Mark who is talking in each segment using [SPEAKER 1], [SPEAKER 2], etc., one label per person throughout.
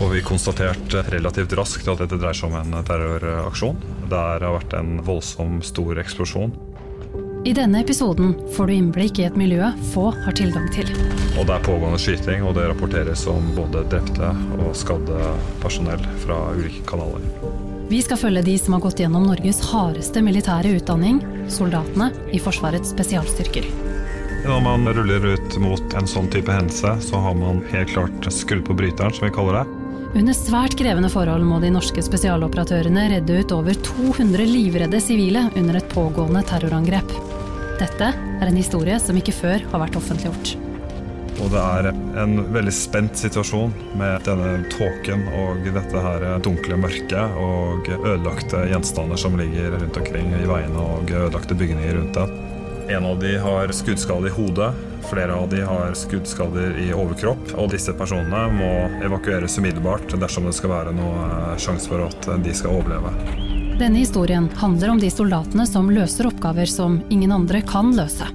[SPEAKER 1] får vi konstatert relativt raskt at dette dreier seg om en terroraksjon. Det har vært en voldsom, stor eksplosjon.
[SPEAKER 2] I denne episoden får du innblikk i et miljø få har tilgang til.
[SPEAKER 1] Og det er pågående skyting, og det rapporteres om både drepte og skadde personell fra ulike kanaler.
[SPEAKER 2] Vi skal følge de som har gått gjennom Norges hardeste militære utdanning, soldatene i Forsvarets spesialstyrker.
[SPEAKER 1] Når man ruller ut mot en sånn type hendelse, så har man helt klart skrudd på bryteren, som vi kaller det.
[SPEAKER 2] Under svært krevende forhold må de norske spesialoperatørene redde ut over 200 livredde sivile under et pågående terrorangrep. Dette er en historie som ikke før har vært offentliggjort.
[SPEAKER 1] Og det er en veldig spent situasjon med denne tåken og dette her dunkle mørket og ødelagte gjenstander som ligger rundt omkring i veiene og ødelagte bygninger rundt det. En av de har skuddskade i hodet, flere av de har skuddskader i overkropp. Og disse personene må evakueres umiddelbart dersom det skal være noe sjanse for at de skal overleve.
[SPEAKER 2] Denne historien handler om de soldatene som løser oppgaver som ingen andre kan løse.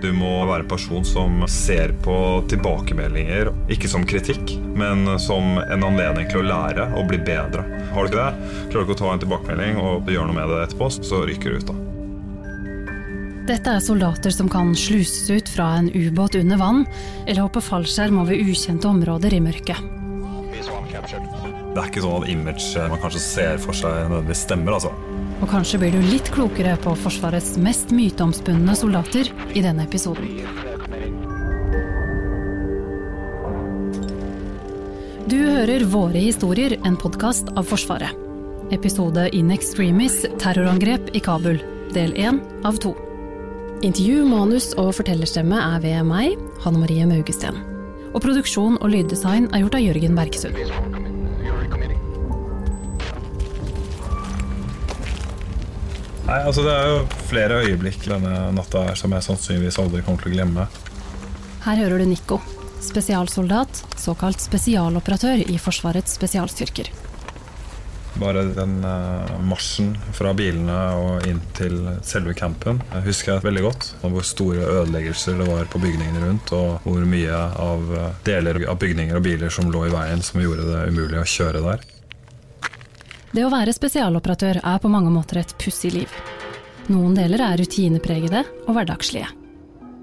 [SPEAKER 1] Du må være en person som ser på tilbakemeldinger, ikke som kritikk, men som en anledning til å lære og bli bedre. Har du ikke det, klarer du ikke å ta en tilbakemelding og gjøre noe med det etterpå, så ryker du ut. da.
[SPEAKER 2] Dette er soldater som kan sluses ut fra en ubåt under vann, eller hoppe fallskjerm over ukjente områder i mørket.
[SPEAKER 1] Det er ikke sånn at image man kanskje ser for seg nødvendigvis stemmer, altså.
[SPEAKER 2] Og kanskje blir du litt klokere på Forsvarets mest myteomspunne soldater i denne episoden. Du hører Våre historier, en podkast av Forsvaret. Episode In Extremis terrorangrep i Kabul, del én av to. Intervju, manus og fortellerstemme er ved meg, Hanne Marie Maugesten. Og produksjon og lyddesign er gjort av Jørgen Bergsund.
[SPEAKER 1] Nei, altså Det er jo flere øyeblikk denne natta her som jeg sannsynligvis aldri kommer til å glemme.
[SPEAKER 2] Her hører du Nico, spesialsoldat, såkalt spesialoperatør i Forsvarets spesialstyrker.
[SPEAKER 1] Bare den uh, marsjen fra bilene og inn til selve campen jeg husker jeg veldig godt. Hvor store ødeleggelser det var på bygningene rundt, og hvor mye av eh, deler av bygninger og biler som lå i veien, som gjorde det umulig å kjøre der.
[SPEAKER 2] Det å være spesialoperatør er på mange måter et pussig liv. Noen deler er rutinepregede og hverdagslige.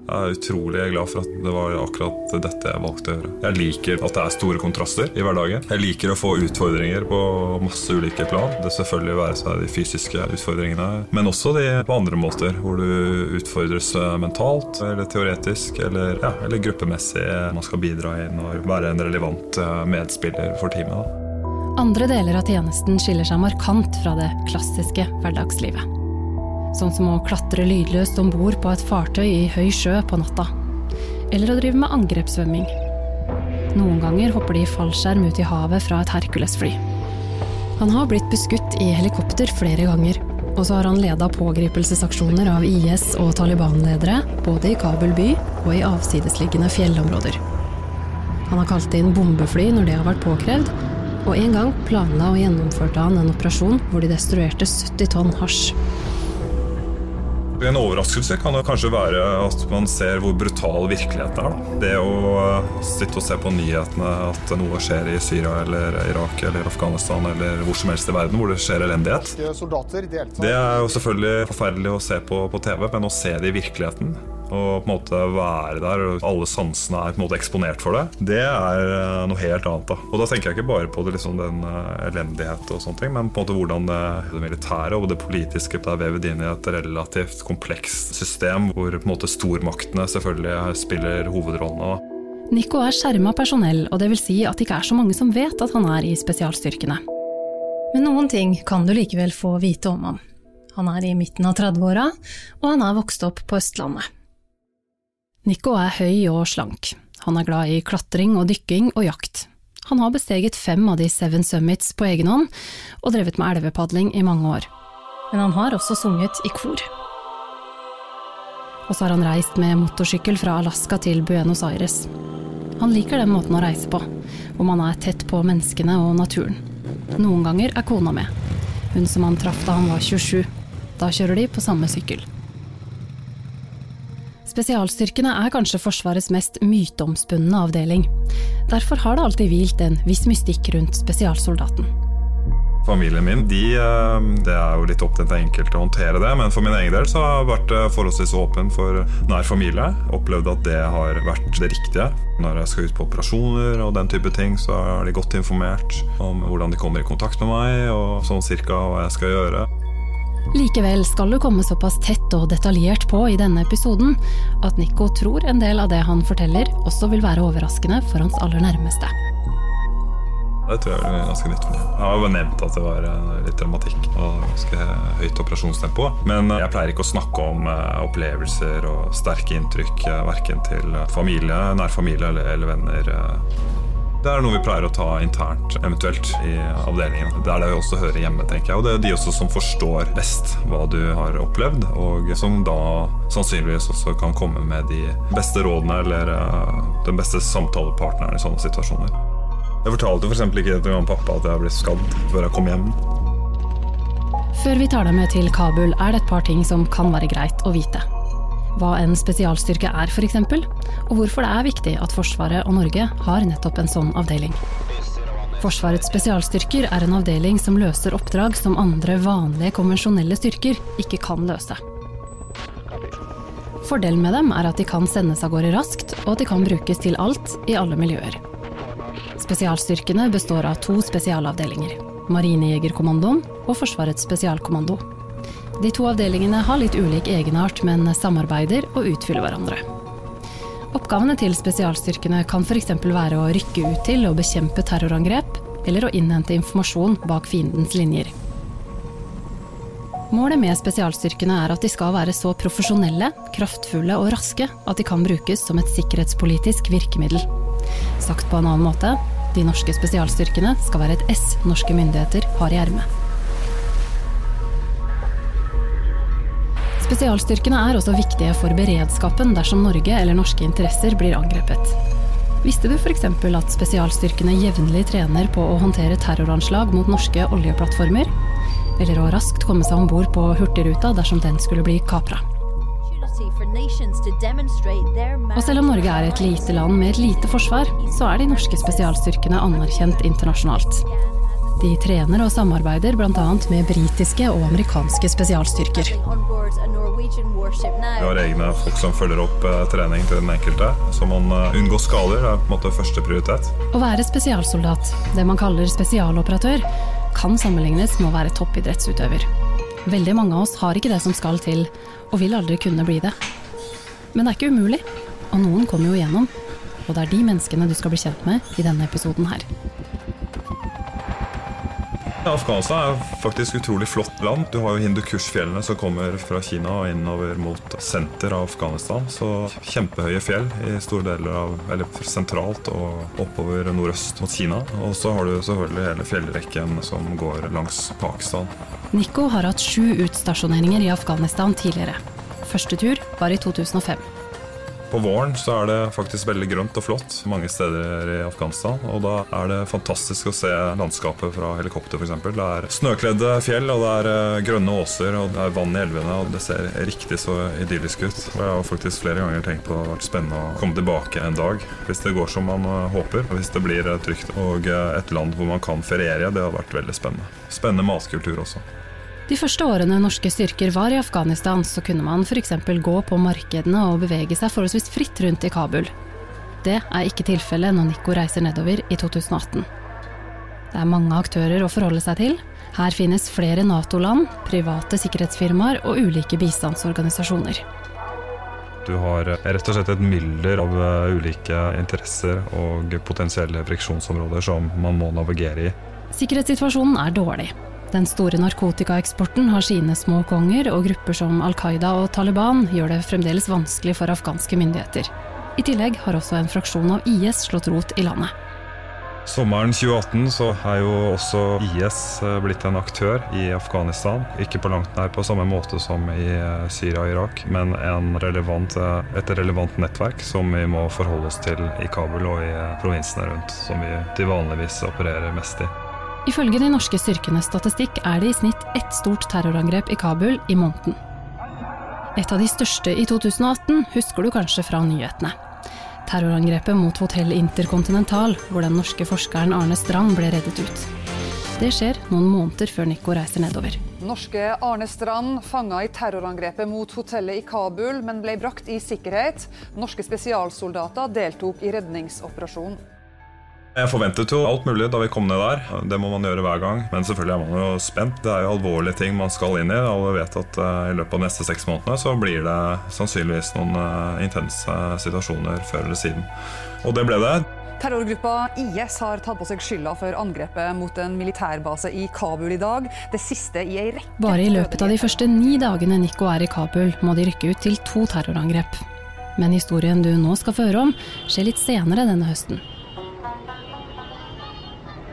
[SPEAKER 1] Jeg er utrolig glad for at det var akkurat dette jeg valgte å gjøre. Jeg liker at det er store kontraster i hverdagen. Jeg liker å få utfordringer på masse ulike plan. Det selvfølgelig være seg de fysiske utfordringene, men også de på andre måter, hvor du utfordres mentalt eller teoretisk eller, ja, eller gruppemessig. Man skal bidra inn og være en relevant eh, medspiller for teamet. Da.
[SPEAKER 2] Andre deler av tjenesten skiller seg markant fra det klassiske hverdagslivet. Sånn som å klatre lydløst om bord på et fartøy i høy sjø på natta. Eller å drive med angrepssvømming. Noen ganger hopper de i fallskjerm ut i havet fra et Hercules-fly. Han har blitt beskutt i helikopter flere ganger, og så har han leda pågripelsesaksjoner av IS og Taliban-ledere, både i Kabul by og i avsidesliggende fjellområder. Han har kalt inn bombefly når det har vært påkrevd, og en gang planla og gjennomførte han en operasjon hvor de destruerte 70 tonn hasj.
[SPEAKER 1] En overraskelse kan det kanskje være at man ser hvor brutal virkeligheten er. Da. Det å eh, sitte og se på nyhetene at noe skjer i Syria eller Irak eller Afghanistan eller hvor som helst i verden hvor det skjer elendighet. Det er jo selvfølgelig forferdelig å se på på TV, men å se det i virkeligheten og på en måte være der, og alle sansene er på en måte eksponert for det, det er eh, noe helt annet. da. Og da tenker jeg ikke bare på det, liksom, den uh, elendighet og sånne ting, men på en måte hvordan det, det militære og det politiske er vevet inn i et relativt komplekst system, hvor på en måte stormaktene selvfølgelig spiller hovedrollene.
[SPEAKER 2] Nico er skjerma personell, og det vil si at det ikke er så mange som vet at han er i spesialstyrkene. Men noen ting kan du likevel få vite om ham. Han er i midten av 30-åra, og han er vokst opp på Østlandet. Nico er høy og slank. Han er glad i klatring og dykking og jakt. Han har besteget fem av de Seven Summits på egen hånd, og drevet med elvepadling i mange år. Men han har også sunget i kor. Og så har han reist med motorsykkel fra Alaska til Buenos Aires. Han liker den måten å reise på, hvor man er tett på menneskene og naturen. Noen ganger er kona med, hun som han traff da han var 27. Da kjører de på samme sykkel. Spesialstyrkene er kanskje Forsvarets mest myteomspunne avdeling. Derfor har det alltid hvilt en viss mystikk rundt spesialsoldaten.
[SPEAKER 1] Familien min de, eh, det er jo litt opp til enkelte å håndtere det, men for min egen del så har jeg vært eh, forholdsvis åpen for nær familie. Opplevd at det har vært det riktige. Når jeg skal ut på operasjoner og den type ting, så er de godt informert om hvordan de kommer i kontakt med meg, og sånn cirka hva jeg skal gjøre.
[SPEAKER 2] Likevel skal du komme såpass tett og detaljert på i denne episoden at Nico tror en del av det han forteller også vil være overraskende for hans aller nærmeste.
[SPEAKER 1] Det tror jeg er ganske nytt for meg. Jeg har jo nevnt at det var eh, litt dramatikk og ganske høyt operasjonstempo. Men eh, jeg pleier ikke å snakke om eh, opplevelser og sterke inntrykk verken til familie, nær familie eller, venner. Det er noe vi pleier å ta internt, eventuelt, i avdelingen. Det er det vi også hører hjemme, tenker jeg. Og det er de også som forstår best hva du har opplevd, og som da sannsynligvis også kan komme med de beste rådene eller den beste samtalepartneren i sånne situasjoner. Jeg fortalte f.eks. For ikke til pappa at jeg ble skadd før jeg kom hjem.
[SPEAKER 2] Før vi tar deg med til Kabul, er det et par ting som kan være greit å vite. Hva en spesialstyrke er, f.eks., og hvorfor det er viktig at Forsvaret og Norge har nettopp en sånn avdeling. Forsvarets spesialstyrker er en avdeling som løser oppdrag som andre vanlige konvensjonelle styrker ikke kan løse. Fordelen med dem er at de kan sendes av gårde raskt, og at de kan brukes til alt i alle miljøer. Spesialstyrkene består av to spesialavdelinger. Marinejegerkommandoen og Forsvarets spesialkommando. De to avdelingene har litt ulik egenart, men samarbeider og utfyller hverandre. Oppgavene til spesialstyrkene kan f.eks. være å rykke ut til og bekjempe terrorangrep, eller å innhente informasjon bak fiendens linjer. Målet med spesialstyrkene er at de skal være så profesjonelle, kraftfulle og raske at de kan brukes som et sikkerhetspolitisk virkemiddel. Sagt på en annen måte de norske spesialstyrkene skal være et S norske myndigheter har i ermet. Spesialstyrkene er også viktige for beredskapen dersom Norge eller norske interesser blir angrepet. Visste du f.eks. at spesialstyrkene jevnlig trener på å håndtere terroranslag mot norske oljeplattformer? Eller å raskt komme seg om bord på Hurtigruta dersom den skulle bli kapra? Og selv om Norge er et lite land med et lite forsvar, så er de norske spesialstyrkene anerkjent internasjonalt. De trener og samarbeider bl.a. med britiske og amerikanske spesialstyrker.
[SPEAKER 1] Vi har egne folk som følger opp eh, trening til den enkelte. Så man uh, unngår skader er på en måte første prioritet.
[SPEAKER 2] Å være spesialsoldat, det man kaller spesialoperatør, kan sammenlignes med å være toppidrettsutøver. Veldig mange av oss har ikke det som skal til, og vil aldri kunne bli det. Men det er ikke umulig, og noen kommer jo igjennom. Og det er de menneskene du skal bli kjent med i denne episoden her.
[SPEAKER 1] Afghanistan er faktisk utrolig flott land. Du har jo Hindukush-fjellene som kommer fra Kina og innover mot senter av Afghanistan. Så kjempehøye fjell i store deler av, eller sentralt og oppover nordøst mot Kina. Og så har du selvfølgelig hele fjellrekken som går langs Pakistan.
[SPEAKER 2] Nico har hatt sju utstasjoneringer i Afghanistan tidligere. Første tur var i 2005.
[SPEAKER 1] På våren så er det faktisk veldig grønt og flott mange steder i Afghanistan. Og da er det fantastisk å se landskapet fra helikopter f.eks. Det er snøkledde fjell, og det er eh, grønne åser, og det er vann i elvene. Og det ser riktig så idyllisk ut. Og jeg har faktisk flere ganger tenkt på at det har vært spennende å komme tilbake en dag. Hvis det går som man eh, håper, hvis det blir eh, trygt. Og et land hvor man kan feriere, det har vært veldig spennende. Spennende matkultur også.
[SPEAKER 2] De første årene norske styrker var i Afghanistan, så kunne man f.eks. gå på markedene og bevege seg forholdsvis fritt rundt i Kabul. Det er ikke tilfellet når Nico reiser nedover i 2018. Det er mange aktører å forholde seg til. Her finnes flere Nato-land, private sikkerhetsfirmaer og ulike bistandsorganisasjoner.
[SPEAKER 1] Du har rett og slett et mylder av eh, ulike interesser og potensielle friksjonsområder som man må navigere i.
[SPEAKER 2] Sikkerhetssituasjonen er dårlig. Den store narkotikaeksporten har sine små konger, og grupper som Al Qaida og Taliban gjør det fremdeles vanskelig for afghanske myndigheter. I tillegg har også en fraksjon av IS slått rot i landet.
[SPEAKER 1] Sommeren 2018 så er jo også IS eh, blitt en aktør i Afghanistan. Ikke på langt nær på samme måte som i eh, Syria og Irak, men relevant, eh, et relevant nettverk som vi må forholde oss til i Kabul og i provinsene rundt, som vi til vanligvis opererer mest i.
[SPEAKER 2] Ifølge de norske styrkenes statistikk er det i snitt ett stort terrorangrep i Kabul i måneden. Et av de største i 2018 husker du kanskje fra nyhetene. Terrorangrepet mot hotell Intercontinental, hvor den norske forskeren Arne Strand ble reddet ut. Det skjer noen måneder før Nico reiser nedover.
[SPEAKER 3] Norske Arne Strand fanga i terrorangrepet mot hotellet i Kabul, men ble brakt i sikkerhet. Norske spesialsoldater deltok i redningsoperasjonen.
[SPEAKER 1] Jeg forventet jo alt mulig da vi kom ned der. Det må man gjøre hver gang. Men selvfølgelig er man jo spent. Det er jo alvorlige ting man skal inn i. Alle vet at uh, i løpet av de neste seks månedene så blir det sannsynligvis noen uh, intense situasjoner før eller siden. Og det ble det.
[SPEAKER 3] Terrorgruppa IS har tatt på seg skylda for angrepet mot en militærbase i Kabul i dag. Det siste i ei rekke
[SPEAKER 2] Bare i løpet av de første ni dagene Nico er i Kabul, må de rykke ut til to terrorangrep. Men historien du nå skal få høre om, skjer litt senere denne høsten.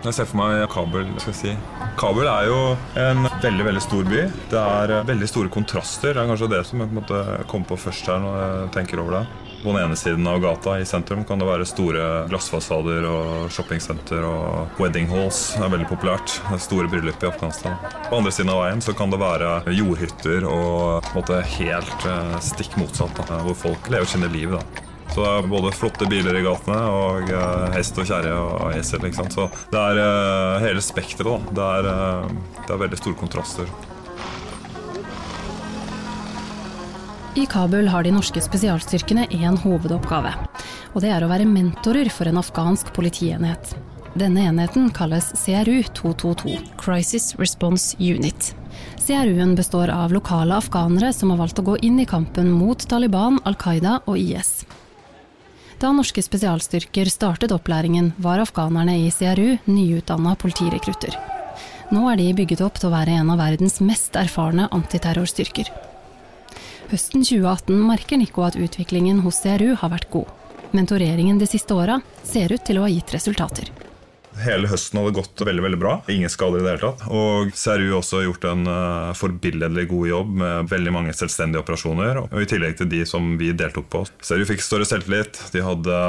[SPEAKER 1] Jeg ser for meg Kabul. skal jeg si. Kabul er jo en veldig veldig stor by. Det er eh, veldig store kontraster. Det er kanskje det som jeg på en måte kom på først her når jeg tenker over det. På den ene siden av gata i sentrum kan det være store glassfasader og shoppingsenter og wedding halls. Det er veldig populært. Det er store bryllup i Afghanistan. På andre siden av veien så kan det være jordhytter og på en måte helt eh, stikk motsatt, da, hvor folk lever sine liv. da. Så det er både flotte biler i gatene og uh, hest og kjerre og esel. Liksom. Så det er uh, hele spekteret. Det, uh, det er veldig store kontraster.
[SPEAKER 2] I Kabul har de norske spesialstyrkene én hovedoppgave. Og det er å være mentorer for en afghansk politienhet. Denne enheten kalles CRU 222, Crisis Response Unit. CRU-en består av lokale afghanere som har valgt å gå inn i kampen mot Taliban, Al Qaida og IS. Da norske spesialstyrker startet opplæringen, var afghanerne i CRU nyutdanna politirekrutter. Nå er de bygget opp til å være en av verdens mest erfarne antiterrorstyrker. Høsten 2018 merker Nico at utviklingen hos CRU har vært god. Mentoreringen de siste åra ser ut til å ha gitt resultater.
[SPEAKER 1] Hele høsten hadde gått veldig veldig bra. Ingen skader i det hele tatt. Og CRU har gjort en uh, forbilledlig god jobb med veldig mange selvstendige operasjoner. Og I tillegg til de som vi deltok på. CRU fikk større selvtillit, de hadde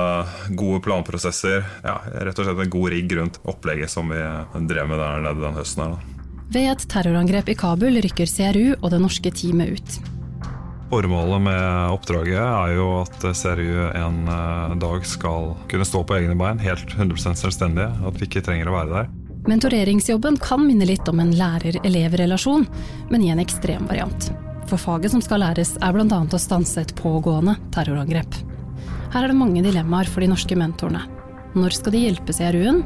[SPEAKER 1] gode planprosesser. Ja, rett og slett en god rigg rundt opplegget som vi drev med der nede den høsten. her. Da.
[SPEAKER 2] Ved et terrorangrep i Kabul rykker CRU og det norske teamet ut.
[SPEAKER 1] Formålet med oppdraget er jo at CRU en eh, dag skal kunne stå på egne bein, helt 100 selvstendige. At vi ikke trenger å være der.
[SPEAKER 2] Mentoreringsjobben kan minne litt om en lærer-elev-relasjon, men i en ekstrem variant. For faget som skal læres er bl.a. å stanse et pågående terrorangrep. Her er det mange dilemmaer for de norske mentorene. Når skal de hjelpe CRU-en,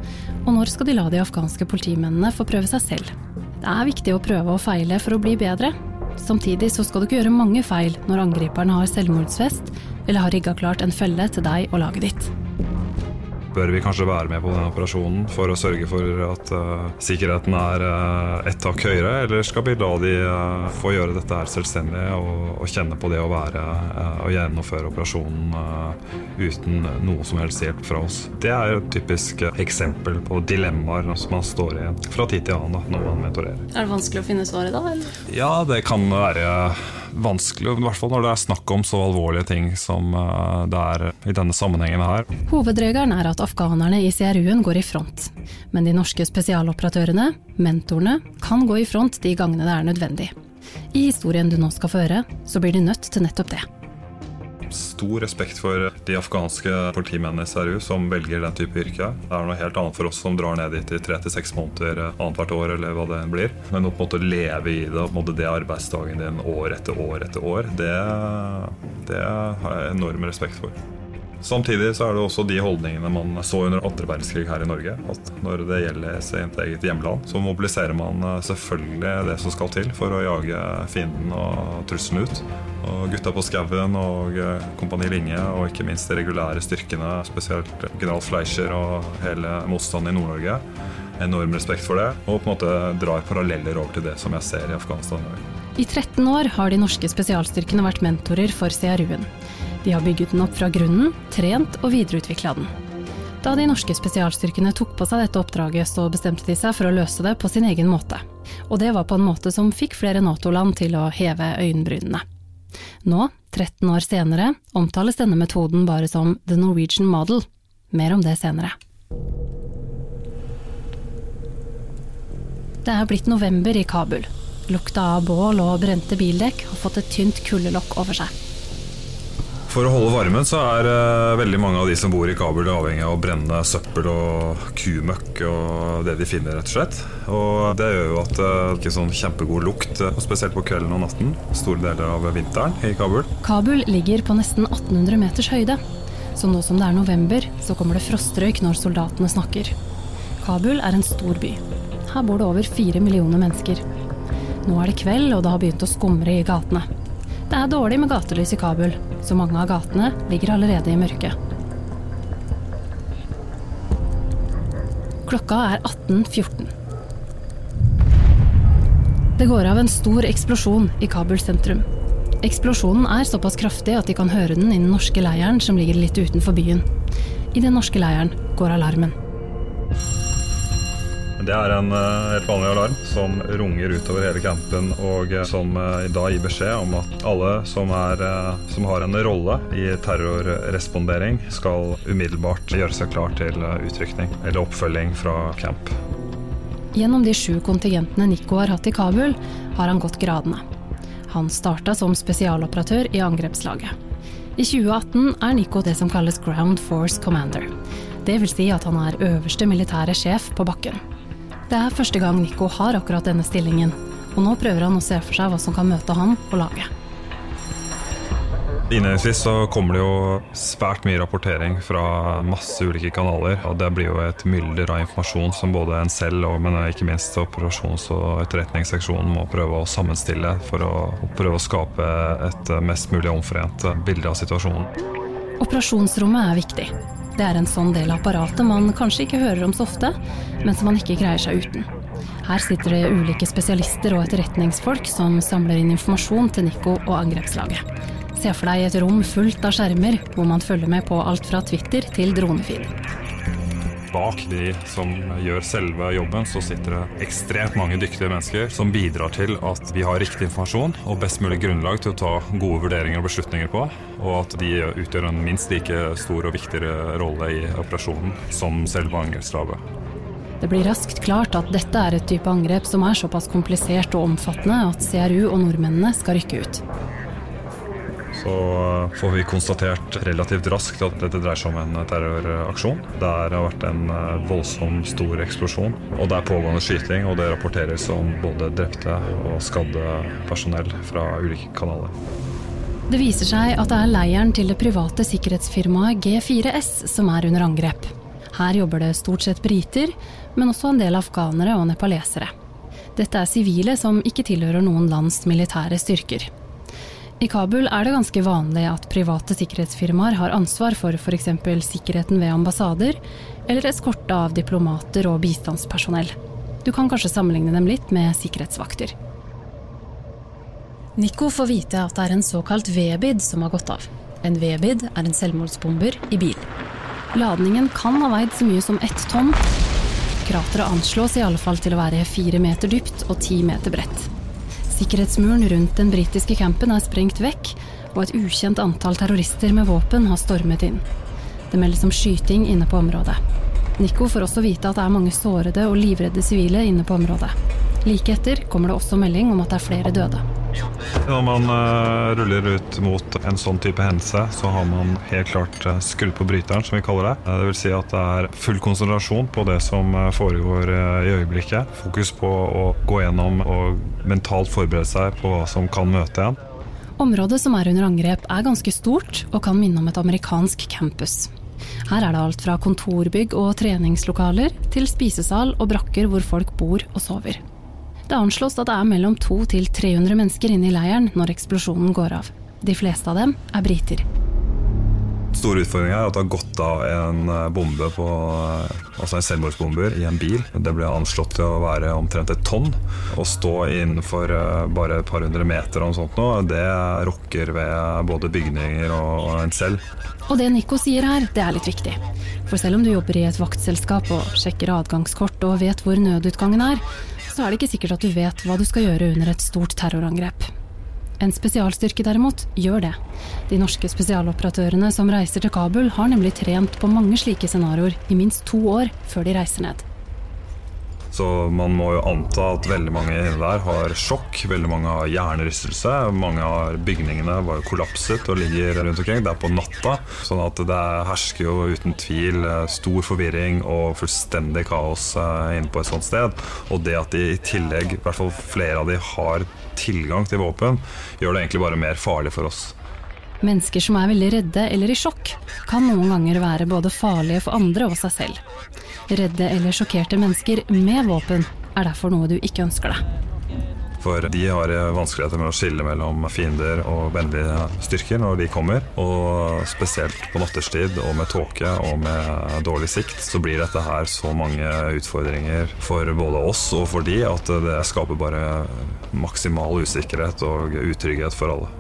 [SPEAKER 2] og når skal de la de afghanske politimennene få prøve seg selv? Det er viktig å prøve og feile for å bli bedre, Samtidig så skal du ikke gjøre mange feil når angriperne har selvmordsfest eller har rigga klart en felle til deg og laget ditt.
[SPEAKER 1] Bør vi kanskje være med på denne operasjonen for å sørge for at uh, sikkerheten er uh, ett tak høyere, eller skal vi la de uh, få gjøre dette her selvstendig og, og kjenne på det å være og gjennomføre operasjonen uten noe som helst hjelp fra oss? Det er et typisk eksempel på dilemmaer som man står i fra tid til annen da, når man mentorerer.
[SPEAKER 2] Er det vanskelig å finne svaret da? Eller?
[SPEAKER 1] Ja, det kan være vanskelig, i hvert fall når det er snakk om så alvorlige ting som eh, det er i denne sammenhengen her.
[SPEAKER 2] Hovedregelen er at afghanerne i CRU-en går i front, men de norske spesialoperatørene, mentorene, kan gå i front de gangene det er nødvendig. I historien du nå skal føre, så blir de nødt til nettopp det
[SPEAKER 1] stor respekt for de afghanske politimennene i Seru som velger den type yrke. Det er noe helt annet for oss som drar ned dit i tre til seks måneder eh, annethvert år, eller hva det blir. Men å leve i det, måte det arbeidsdagen din år etter år etter år, det, det har jeg enorm respekt for. Samtidig så er det også de holdningene man så under andre verdenskrig her i Norge. At når det gjelder sitt eget hjemland, så mobiliserer man eh, selvfølgelig det som skal til for å jage fienden og trusselen ut. Og Gutta på skauen og eh, Kompani Linge og ikke minst de regulære styrkene, spesielt general Fleischer og hele motstanden i Nord-Norge. Enorm respekt for det, og på en måte drar paralleller over til det som jeg ser i Afghanistan.
[SPEAKER 2] I 13 år har de norske spesialstyrkene vært mentorer for CRU-en. De har bygget den opp fra grunnen, trent og videreutvikla den. Da de norske spesialstyrkene tok på seg dette oppdraget, så bestemte de seg for å løse det på sin egen måte. Og det var på en måte som fikk flere Nato-land til å heve øyenbrynene. Nå, 13 år senere, omtales denne metoden bare som the Norwegian model. Mer om det senere. Det er blitt november i Kabul. Lukta av bål og brente bildekk har fått et tynt kuldelokk over seg.
[SPEAKER 1] For å holde varmen så er uh, veldig mange av de som bor i Kabul avhengig av å brenne søppel og kumøkk og det de finner, rett og slett. Og det gjør jo at det uh, ikke er sånn kjempegod lukt, uh, spesielt på kvelden og natten, store deler av vinteren i Kabul.
[SPEAKER 2] Kabul ligger på nesten 1800 meters høyde. Så nå som det er november, så kommer det frostrøyk når soldatene snakker. Kabul er en stor by. Her bor det over fire millioner mennesker. Nå er det kveld, og det har begynt å skumre i gatene. Det er dårlig med gatelys i Kabul, så mange av gatene ligger allerede i mørket. Klokka er 18.14. Det går av en stor eksplosjon i Kabul sentrum. Eksplosjonen er såpass kraftig at de kan høre den i den norske leiren som ligger litt utenfor byen. I den norske leiren går alarmen.
[SPEAKER 1] Det er en uh, helt vanlig alarm som runger utover hele campen, og uh, som uh, da gir beskjed om at alle som, er, som har en rolle i terrorrespondering, skal umiddelbart gjøre seg klar til utrykning eller oppfølging fra camp.
[SPEAKER 2] Gjennom de sju kontingentene Nico har hatt i Kabul, har han gått gradene. Han starta som spesialoperatør i angrepslaget. I 2018 er Nico det som kalles Ground Force Commander. Det vil si at han er øverste militære sjef på bakken. Det er første gang Nico har akkurat denne stillingen, og nå prøver han å se for seg hva som kan møte han og laget.
[SPEAKER 1] Innledningsvis så kommer det jo svært mye rapportering fra masse ulike kanaler. og Det blir jo et mylder av informasjon som både en selv og men ikke minst operasjons- og etterretningsseksjonen må prøve å sammenstille for å prøve å skape et mest mulig omforent bilde av situasjonen.
[SPEAKER 2] Operasjonsrommet er viktig. Det er en sånn del av apparatet man kanskje ikke hører om så ofte, men som man ikke greier seg uten. Her sitter det ulike spesialister og etterretningsfolk som samler inn informasjon til Nico og angrepslaget. Se for deg et rom fullt av skjermer, hvor man følger med på alt fra Twitter til dronefeed
[SPEAKER 1] bak de som gjør selve jobben, så sitter det ekstremt mange dyktige mennesker som bidrar til at vi har riktig informasjon og best mulig grunnlag til å ta gode vurderinger og beslutninger på, og at de utgjør en minst like stor og viktigere rolle i operasjonen som selve angrepslaget.
[SPEAKER 2] Det blir raskt klart at dette er et type angrep som er såpass komplisert og omfattende at CRU og nordmennene skal rykke ut
[SPEAKER 1] så får vi konstatert relativt raskt at dette dreier seg om en terroraksjon. Det har vært en eh, voldsom stor eksplosjon, og det er pågående skyting. Og det rapporteres om både drepte og skadde personell fra ulike kanaler.
[SPEAKER 2] Det viser seg at det er leiren til det private sikkerhetsfirmaet G4S som er under angrep. Her jobber det stort sett briter, men også en del afghanere og nepalesere. Dette er sivile som ikke tilhører noen lands militære styrker. I Kabul er det ganske vanlig at private sikkerhetsfirmaer har ansvar for f.eks. sikkerheten ved ambassader, eller eskorte av diplomater og bistandspersonell. Du kan kanskje sammenligne dem litt med sikkerhetsvakter. Nico får vite at det er en såkalt V-bid som har gått av. En V-bid er en selvmordsbomber i bil. Ladningen kan ha veid så mye som ett tonn. Krateret anslås i alle fall til å være fire meter dypt og ti meter bredt. Sikkerhetsmuren rundt den britiske campen er sprengt vekk, og et ukjent antall terrorister med våpen har stormet inn. Det meldes om skyting inne på området. Nico får også vite at det er mange sårede og livredde sivile inne på området. Like etter kommer det også melding om at det er flere døde.
[SPEAKER 1] Når man uh, ruller ut mot en sånn type hendelse, så har man helt klart uh, skrudd på bryteren, som vi kaller det. Uh, det vil si at det er full konsentrasjon på det som foregår i øyeblikket. Fokus på å gå gjennom og mentalt forberede seg på hva som kan møte en.
[SPEAKER 2] Området som er under angrep er ganske stort og kan minne om et amerikansk campus. Her er det alt fra kontorbygg og treningslokaler til spisesal og brakker hvor folk bor og sover. Det anslås at det er mellom 200 til 300 mennesker inne i leiren når eksplosjonen går av. De fleste av dem er briter.
[SPEAKER 1] Store utfordringa er at det har gått av en eh, bombe på, eh, altså en selvmordsbomber i en bil. Det ble anslått til å være omtrent et tonn. Å stå innenfor eh, bare et par hundre meter og sånt nå, det rokker ved både bygninger og en selv.
[SPEAKER 2] Og det Nico sier her, det er litt viktig. For selv om du jobber i et vaktselskap og sjekker adgangskort og vet hvor nødutgangen er, så er det ikke sikkert at du vet hva du skal gjøre under et stort terrorangrep. En spesialstyrke derimot gjør det. De norske spesialoperatørene som reiser til Kabul, har nemlig trent på mange slike scenarioer i minst to år før de reiser ned.
[SPEAKER 1] Så man må jo anta at veldig mange der har sjokk. Veldig mange har hjernerystelse. Mange av bygningene var jo kollapset og ligger rundt omkring. Det er på natta. Sånn at det hersker jo uten tvil eh, stor forvirring og fullstendig kaos eh, inne på et sånt sted. Og det at de i tillegg, i hvert fall flere av de, har tilgang til våpen, gjør det egentlig bare mer farlig for oss.
[SPEAKER 2] Mennesker som er veldig redde eller i sjokk, kan noen ganger være både farlige for andre og seg selv. Redde eller sjokkerte mennesker med våpen er derfor noe du ikke ønsker deg.
[SPEAKER 1] For de har vanskeligheter med å skille mellom fiender og vennlige styrker når de kommer. Og spesielt på natterstid og med tåke og med dårlig sikt, så blir dette her så mange utfordringer for både oss og for de at det skaper bare maksimal usikkerhet og utrygghet for alle.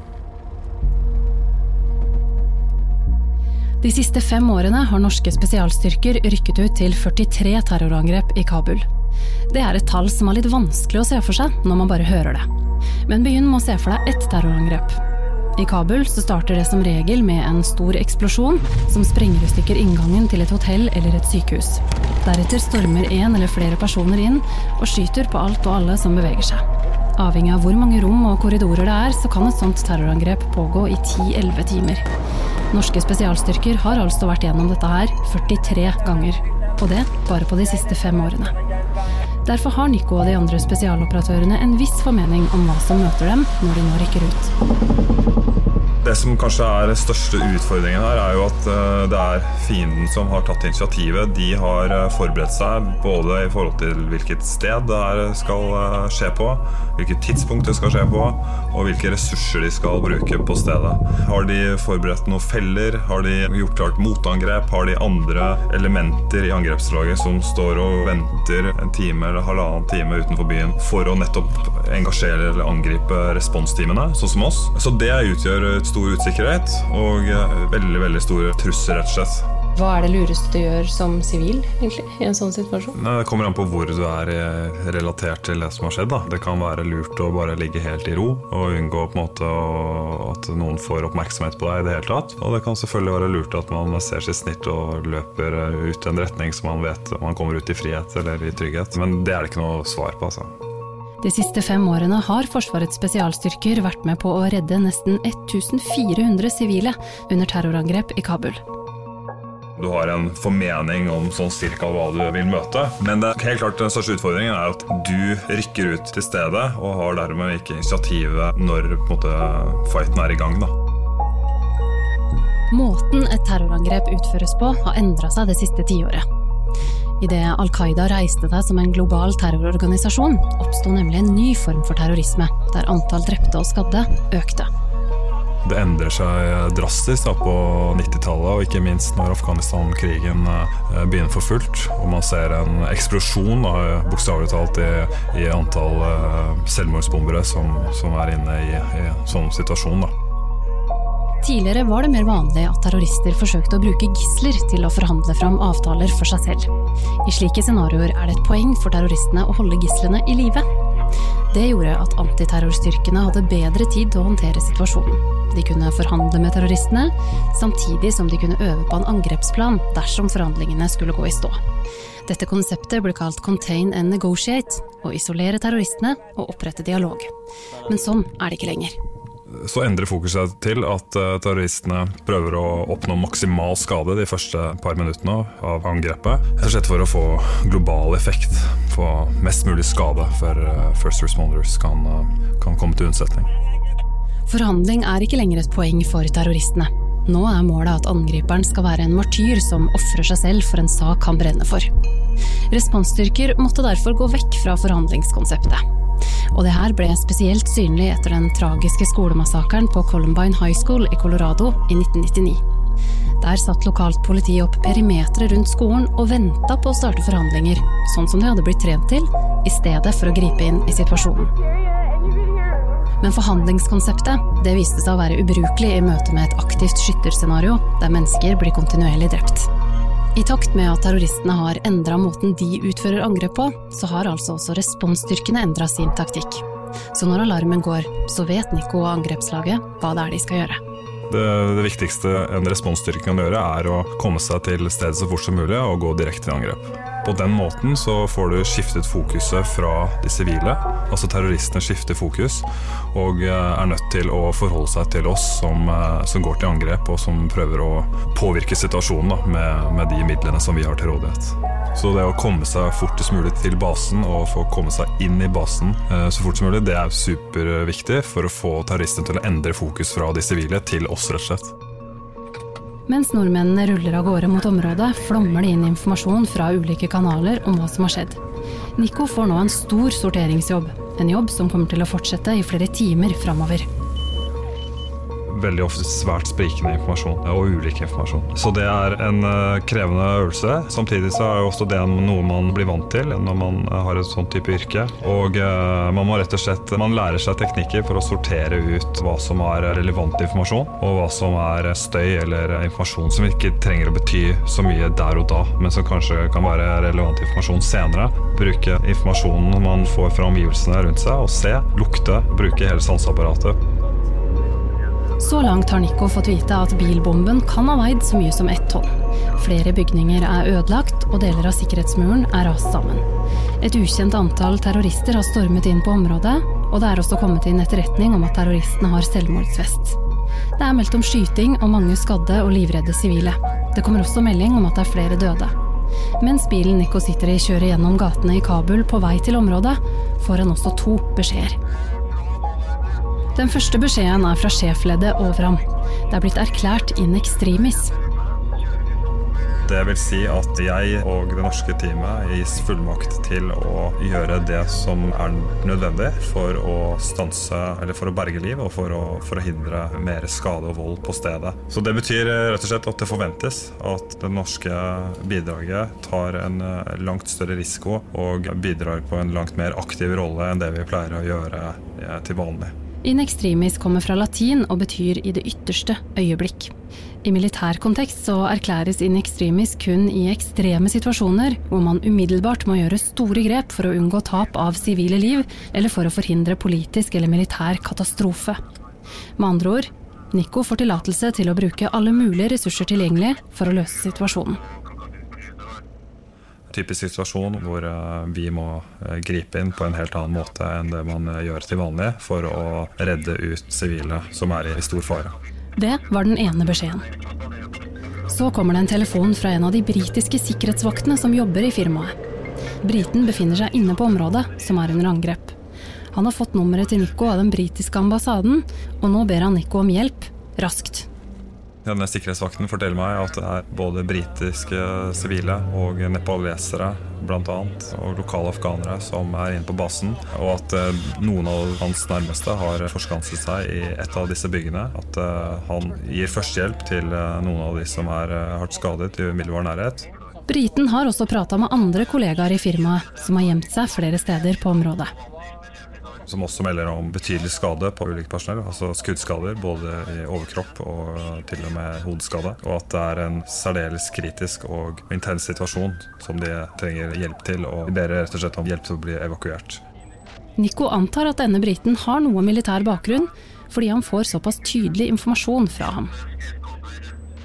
[SPEAKER 2] De siste fem årene har norske spesialstyrker rykket ut til 43 terrorangrep i Kabul. Det er et tall som er litt vanskelig å se for seg når man bare hører det. Men begynn med å se for deg ett terrorangrep. I Kabul så starter det som regel med en stor eksplosjon som sprenger i stykker inngangen til et hotell eller et sykehus. Deretter stormer én eller flere personer inn og skyter på alt og alle som beveger seg. Avhengig av hvor mange rom og korridorer det er, så kan et sånt terrorangrep pågå i 10-11 timer. Norske spesialstyrker har altså vært gjennom dette her 43 ganger. Og det bare på de siste fem årene. Derfor har Nico og de andre spesialoperatørene en viss formening om hva som møter dem når de nå rykker ut.
[SPEAKER 1] Det som kanskje er den største utfordringen her, er jo at eh, det er fienden som har tatt initiativet. De har eh, forberedt seg både i forhold til hvilket sted det her skal eh, skje på, hvilket tidspunkt det skal skje på, og hvilke ressurser de skal bruke på stedet. Har de forberedt noen feller? Har de gjort klart motangrep? Har de andre elementer i angrepslaget som står og venter en time eller halvannen time utenfor byen for å nettopp engasjere eller angripe responsteamene, sånn som oss? Så det utgjør et stor usikkerhet og eh, veldig veldig stor trusler, rett og slett.
[SPEAKER 2] Hva er det lureste du gjør som sivil egentlig, i en sånn situasjon?
[SPEAKER 1] Det kommer an på hvor du er eh, relatert til det som har skjedd. Da. Det kan være lurt å bare ligge helt i ro og unngå måte at noen får oppmerksomhet på deg i det hele tatt. Og det kan selvfølgelig være lurt at man ser sitt snitt og løper ut i en retning som man vet man kommer ut i frihet eller i trygghet. Men det er det ikke noe svar på, altså.
[SPEAKER 2] De siste fem årene har Forsvarets spesialstyrker vært med på å redde nesten 1400 sivile under terrorangrep i Kabul.
[SPEAKER 1] Du har en formening om sånn cirka hva du vil møte. Men det, helt klart den største utfordringen er at du rykker ut til stedet og har dermed ikke initiativet når måte, fighten er i gang. Da.
[SPEAKER 2] Måten et terrorangrep utføres på, har endra seg det siste tiåret. Idet Al Qaida reiste seg som en global terrororganisasjon, oppsto nemlig en ny form for terrorisme, der antall drepte og skadde økte.
[SPEAKER 1] Det endrer seg drastisk da, på 90-tallet, og ikke minst når Afghanistan-krigen eh, begynner for fullt. Og man ser en eksplosjon, bokstavelig talt, i, i, antall uh, selvmordsbombere som, som, er inne i, i sånn situasjon. da.
[SPEAKER 2] Tidligere var det mer vanlig at terrorister forsøkte å bruke gisler til å forhandle fram avtaler for seg selv. I slike scenarioer er det et poeng for terroristene å holde gislene i live. Det gjorde at antiterrorstyrkene hadde bedre tid til å håndtere situasjonen. De kunne forhandle med terroristene, samtidig som de kunne øve på en angrepsplan dersom forhandlingene skulle gå i stå. Dette konseptet ble kalt contain and negotiate, å isolere terroristene og opprette dialog. Men sånn er det ikke lenger
[SPEAKER 1] så endrer fokuset til at eh, terroristene prøver å oppnå maksimal skade de første par minuttene av angrepet. Rett og slett for å få global effekt, få mest mulig skade før eh, first responders kan, eh, kan komme til unnsetning.
[SPEAKER 2] Forhandling er ikke lenger et poeng for terroristene. Nå er målet at angriperen skal være en martyr som ofrer seg selv for en sak han brenner for. Responsstyrker måtte derfor gå vekk fra forhandlingskonseptet. Og det her ble spesielt synlig etter den tragiske skolemassakren på Columbine High School i Colorado i 1999. Der satt lokalt politi opp perimeteret rundt skolen og venta på å starte forhandlinger, sånn som de hadde blitt trent til, i stedet for å gripe inn i situasjonen. Men forhandlingskonseptet det viste seg å være ubrukelig i møte med et aktivt skytterscenario der mennesker blir kontinuerlig drept. I takt med at terroristene har endra måten de utfører angrep på, så har altså også responsstyrkene endra sin taktikk. Så når alarmen går, så vet Nico og angrepslaget hva det er de skal gjøre.
[SPEAKER 1] Det, det viktigste en responsstyrke kan gjøre, er å komme seg til stedet så fort som mulig og gå direkte til angrep. På den måten så får du skiftet fokuset fra de sivile, altså terroristene skifter fokus, og eh, er nødt til å forholde seg til oss som, eh, som går til angrep, og som prøver å påvirke situasjonen da, med, med de midlene som vi har til rådighet. Så det å komme seg fortest mulig til basen og få komme seg inn i basen eh, så fort som mulig, det er superviktig for å få terroristene til å endre fokus fra de sivile til oss, rett og slett.
[SPEAKER 2] Mens nordmennene ruller av gårde mot området, flommer det inn informasjon fra ulike kanaler om hva som har skjedd. Nico får nå en stor sorteringsjobb. En jobb som kommer til å fortsette i flere timer framover
[SPEAKER 1] veldig ofte svært sprikende informasjon og ulik informasjon. Så det er en eh, krevende øvelse. Samtidig så er jo også det noe man blir vant til når man har et sånn type yrke. Og eh, man må rett og slett man lærer seg teknikker for å sortere ut hva som er relevant informasjon, og hva som er støy eller informasjon som ikke trenger å bety så mye der og da, men som kanskje kan være relevant informasjon senere. Bruke informasjonen man får fra omgivelsene rundt seg, og se, lukte, bruke hele sanseapparatet.
[SPEAKER 2] Så langt har Nico fått vite at bilbomben kan ha veid så mye som ett tonn. Flere bygninger er ødelagt, og deler av sikkerhetsmuren er rast sammen. Et ukjent antall terrorister har stormet inn på området, og det er også kommet inn etterretning om at terroristene har selvmordsvest. Det er meldt om skyting og mange skadde og livredde sivile. Det kommer også melding om at det er flere døde. Mens bilen Nico sitter i kjører gjennom gatene i Kabul på vei til området, får han også to beskjeder. Den første beskjeden er fra sjefleddet over ham. Det er blitt erklært in extremis.
[SPEAKER 1] Det vil si at jeg og det norske teamet gis fullmakt til å gjøre det som er nødvendig for å stanse, eller for å berge liv og for å forhindre mer skade og vold på stedet. Så det betyr rett og slett at det forventes at det norske bidraget tar en eh, langt større risiko og bidrar på en langt mer aktiv rolle enn det vi pleier å gjøre eh, til vanlig.
[SPEAKER 2] In extremis kommer fra latin og betyr i det ytterste øyeblikk. I militær kontekst så erklæres in extremis kun i ekstreme situasjoner hvor man umiddelbart må gjøre store grep for å unngå tap av sivile liv, eller for å forhindre politisk eller militær katastrofe. Med andre ord, Nico får tillatelse til å bruke alle mulige ressurser tilgjengelig for å løse situasjonen
[SPEAKER 1] typisk situasjon hvor eh, vi må eh, gripe inn på en helt annen måte enn det man eh, gjør til vanlig for å redde ut sivile som er i stor fare.
[SPEAKER 2] Det var den ene beskjeden. Så kommer det en telefon fra en av de britiske sikkerhetsvaktene som jobber i firmaet. Briten befinner seg inne på området, som er under angrep. Han har fått nummeret til Nico av den britiske ambassaden, og nå ber han Nico om hjelp raskt.
[SPEAKER 1] Denne sikkerhetsvakten forteller meg at det er både britiske sivile og nepalesere bl.a. og lokale afghanere som er inne på basen. Og at eh, noen av hans nærmeste har forskanset seg i et av disse byggene. At eh, han gir førstehjelp til eh, noen av de som er hardt skadet i umiddelbar nærhet.
[SPEAKER 2] Briten har også prata med andre kollegaer i firmaet som har gjemt seg flere steder på området
[SPEAKER 1] som også melder om betydelig skade på ulike personell. Altså skuddskader både i overkropp og til og med hodeskade. Og at det er en særdeles kritisk og intens situasjon som de trenger hjelp til. Og ber rett og slett om hjelp til å bli evakuert.
[SPEAKER 2] Nico antar at denne briten har noe militær bakgrunn, fordi han får såpass tydelig informasjon fra ham.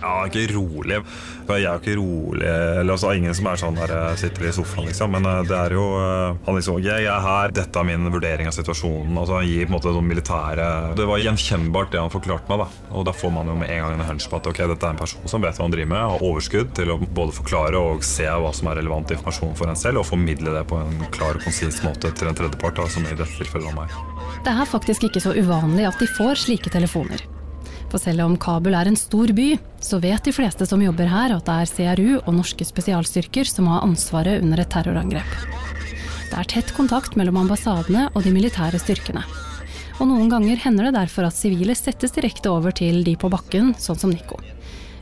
[SPEAKER 1] Ja, ikke rolig. Jeg er jo ikke rolig. Eller altså, Ingen som er sånn der eh, sitter i sofaen, liksom. Men eh, det er jo eh, Han liksom Jeg er her, dette er min vurdering av situasjonen. Altså Han gir på en måte sånn militære Det var gjenkjennbart, det han forklarte meg. da Og da får man jo med en gang en hunch på at ok, dette er en person som vet hva han driver med, har overskudd til å både forklare og se hva som er relevant informasjon for en selv, og formidle det på en klar og konsis måte til en tredjepart, som i dette tilfellet var meg.
[SPEAKER 2] Det er faktisk ikke så uvanlig at de får slike telefoner. For selv om Kabul er en stor by, så vet de fleste som jobber her at det er CRU og norske spesialstyrker som har ansvaret under et terrorangrep. Det er tett kontakt mellom ambassadene og de militære styrkene. Og noen ganger hender det derfor at sivile settes direkte over til de på bakken, sånn som Nico.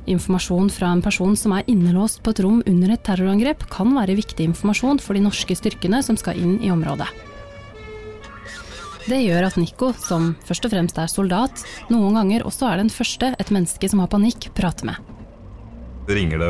[SPEAKER 2] Informasjon fra en person som er innelåst på et rom under et terrorangrep, kan være viktig informasjon for de norske styrkene som skal inn i området. Det gjør at Nico, som først og fremst er soldat, noen ganger også er den første et menneske som har panikk, prater med.
[SPEAKER 1] Ringer det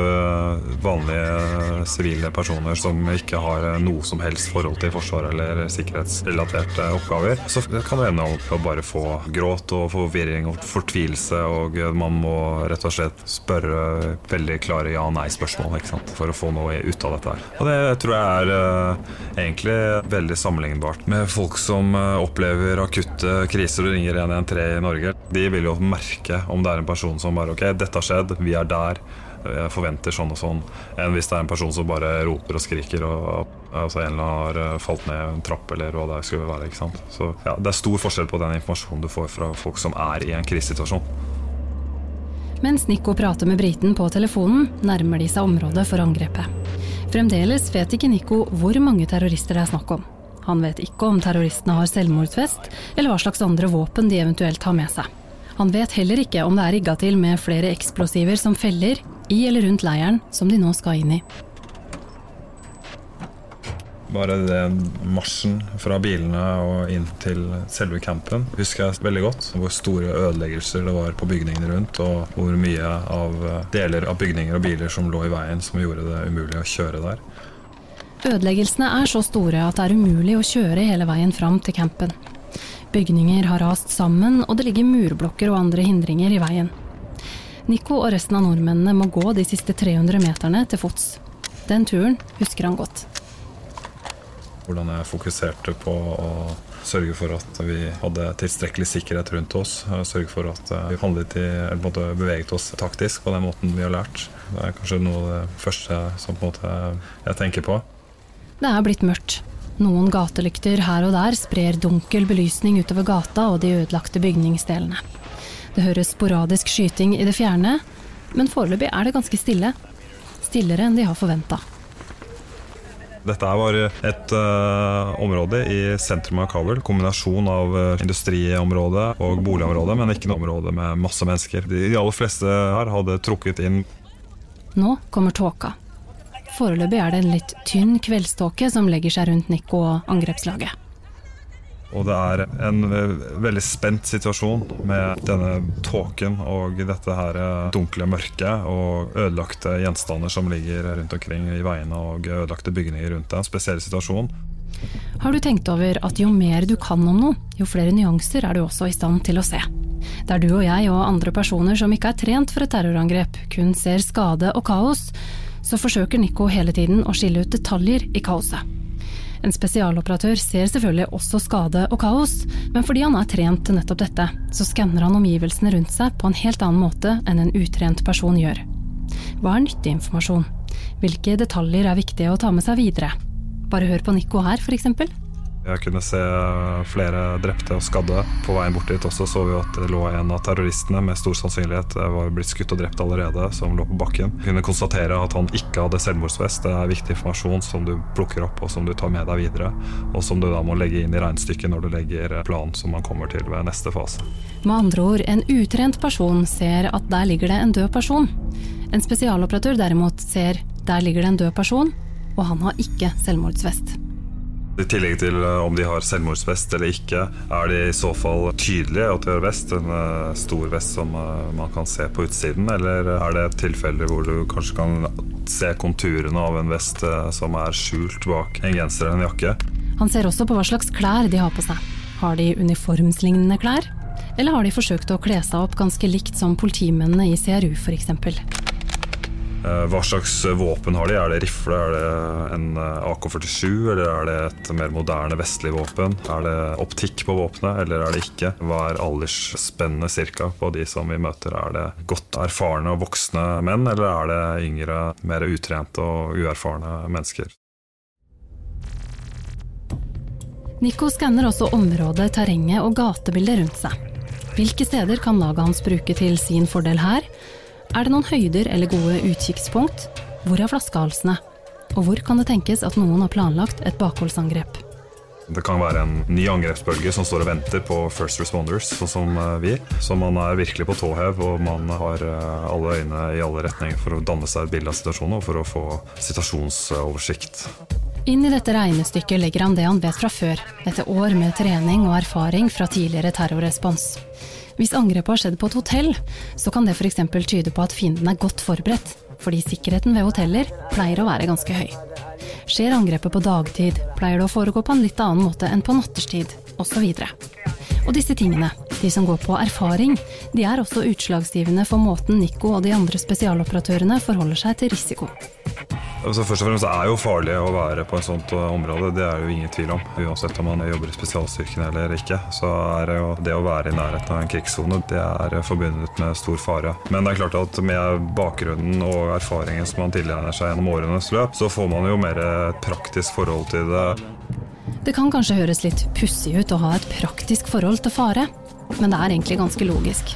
[SPEAKER 1] vanlige sivile personer som ikke har noe som helst forhold til forsvar eller sikkerhetsrelaterte oppgaver, så kan det ende opp å bare få gråt og forvirring og fortvilelse, og man må rett og slett spørre veldig klare ja-nei-spørsmål for å få noe ut av dette. her. Og det tror jeg er uh, egentlig veldig sammenlignbart med folk som uh, opplever akutte kriser og ringer 113 i Norge. De vil jo merke om det er en person som bare ok, dette har skjedd, vi er der jeg forventer sånn og sånn, enn hvis det er en person som bare roper og skriker og altså en eller annen har eh, falt ned en trapp eller hva det skulle være. ikke sant? Så ja, Det er stor forskjell på den informasjonen du får fra folk som er i en krisesituasjon.
[SPEAKER 2] Mens Nico prater med briten på telefonen, nærmer de seg området for angrepet. Fremdeles vet ikke Nico hvor mange terrorister det er snakk om. Han vet ikke om terroristene har selvmordsvest, eller hva slags andre våpen de eventuelt har med seg. Han vet heller ikke om det er rigga til med flere eksplosiver som feller, i eller rundt leiren som de nå skal inn i.
[SPEAKER 1] Bare den marsjen fra bilene og inn til selve campen husker jeg veldig godt. Hvor store ødeleggelser det var på bygningene rundt, og hvor mye av deler av bygninger og biler som lå i veien som gjorde det umulig å kjøre der.
[SPEAKER 2] Ødeleggelsene er så store at det er umulig å kjøre hele veien fram til campen. Bygninger har rast sammen, og det ligger murblokker og andre hindringer i veien. Nico og resten av nordmennene må gå de siste 300 meterne til fots. Den turen husker han godt.
[SPEAKER 1] Hvordan jeg fokuserte på å sørge for at vi hadde tilstrekkelig sikkerhet rundt oss. Sørge for at vi handlet i, eller beveget oss taktisk på den måten vi har lært. Det er kanskje noe av det første som jeg tenker på.
[SPEAKER 2] Det er blitt mørkt. Noen gatelykter her og der sprer dunkel belysning utover gata og de ødelagte bygningsdelene. Det høres sporadisk skyting i det fjerne, men foreløpig er det ganske stille. Stillere enn de har forventa.
[SPEAKER 1] Dette var et uh, område i sentrum av Kabul. Kombinasjon av uh, industriområde og boligområde, men ikke noe område med masse mennesker. De aller fleste her hadde trukket inn.
[SPEAKER 2] Nå kommer tåka. Foreløpig er det en litt tynn kveldståke som legger seg rundt Nico og angrepslaget.
[SPEAKER 1] Og det er en veldig spent situasjon med denne tåken og dette her dunkle mørket og ødelagte gjenstander som ligger rundt omkring i veiene og ødelagte bygninger rundt deg. En spesiell situasjon.
[SPEAKER 2] Har du tenkt over at jo mer du kan om noe, jo flere nyanser er du også i stand til å se? Der du og jeg og andre personer som ikke er trent for et terrorangrep, kun ser skade og kaos, så forsøker Nico hele tiden å skille ut detaljer i kaoset. En spesialoperatør ser selvfølgelig også skade og kaos, men fordi han er trent til nettopp dette, så skanner han omgivelsene rundt seg på en helt annen måte enn en utrent person gjør. Hva er nyttig informasjon? Hvilke detaljer er viktige å ta med seg videre? Bare hør på Nico her, eksempel.
[SPEAKER 1] Jeg kunne se flere drepte og skadde. På veien bort dit også så vi at det lå en av terroristene med stor sannsynlighet var blitt skutt og drept allerede, som lå på bakken. Vi kunne konstatere at han ikke hadde selvmordsvest. Det er viktig informasjon som du plukker opp og som du tar med deg videre, og som du da må legge inn i regnestykket når du legger planen som man kommer til ved neste fase.
[SPEAKER 2] Med andre ord, en utrent person ser at der ligger det en død person. En spesialoperatør derimot ser der ligger det en død person, og han har ikke selvmordsvest.
[SPEAKER 1] I tillegg til eh, om de har selvmordsvest eller ikke, er de i så fall tydelige at de har vest, en eh, stor vest som eh, man kan se på utsiden, eller er det tilfeller hvor du kanskje kan se konturene av en vest som er skjult bak en genser eller en jakke?
[SPEAKER 2] Han ser også på hva slags klær de har på seg. Har de uniformslignende klær? Eller har de forsøkt å kle seg opp ganske likt som politimennene i CRU f.eks.?
[SPEAKER 1] Eh, hva slags våpen har de? Er det rifle? Er det en eh, AK-47? Eller er det et mer moderne vestlig våpen? Er det optikk på våpenet, eller er det ikke? Hva er aldersspennet cirka på de som vi møter? Er det godt erfarne og voksne menn, eller er det yngre, mer utrente og uerfarne mennesker?
[SPEAKER 2] Nico skanner også området, terrenget og gatebildet rundt seg. Hvilke steder kan laget hans bruke til sin fordel her? Er det noen høyder eller gode utkikkspunkt? Hvor er flaskehalsene? Og hvor kan det tenkes at noen har planlagt et bakholdsangrep?
[SPEAKER 1] Det kan være en ny angrepsbølge som står og venter på first responders, sånn som eh, vi. Så man er virkelig på tå hev, og man har eh, alle øyne i alle retninger for å danne seg et bilde av situasjonen og for å få situasjonsoversikt.
[SPEAKER 2] Inn i dette regnestykket legger han det han vet fra før, etter år med trening og erfaring fra tidligere terrorrespons. Hvis angrepet har skjedd på et hotell, så kan det f.eks. tyde på at fienden er godt forberedt. fordi sikkerheten ved hoteller pleier å være ganske høy. Skjer angrepet på dagtid, pleier det å foregå på en litt annen måte enn på natterstid, osv. Og disse tingene, de som går på erfaring, de er også utslagsgivende for måten Nico og de andre spesialoperatørene forholder seg til risiko.
[SPEAKER 1] Altså først og fremst er jo farlig å være på et sånt område. Det er jo ingen tvil om. Uansett om man jobber i spesialstyrkene eller ikke, så er det jo det å være i nærheten av en krigssone, det er forbundet med stor fare. Men det er klart at med bakgrunnen og erfaringen som man tilegner seg gjennom årenes løp, så får man jo mer praktisk forhold til det.
[SPEAKER 2] Det kan kanskje høres litt pussig ut å ha et praktisk forhold til fare, men det er egentlig ganske logisk.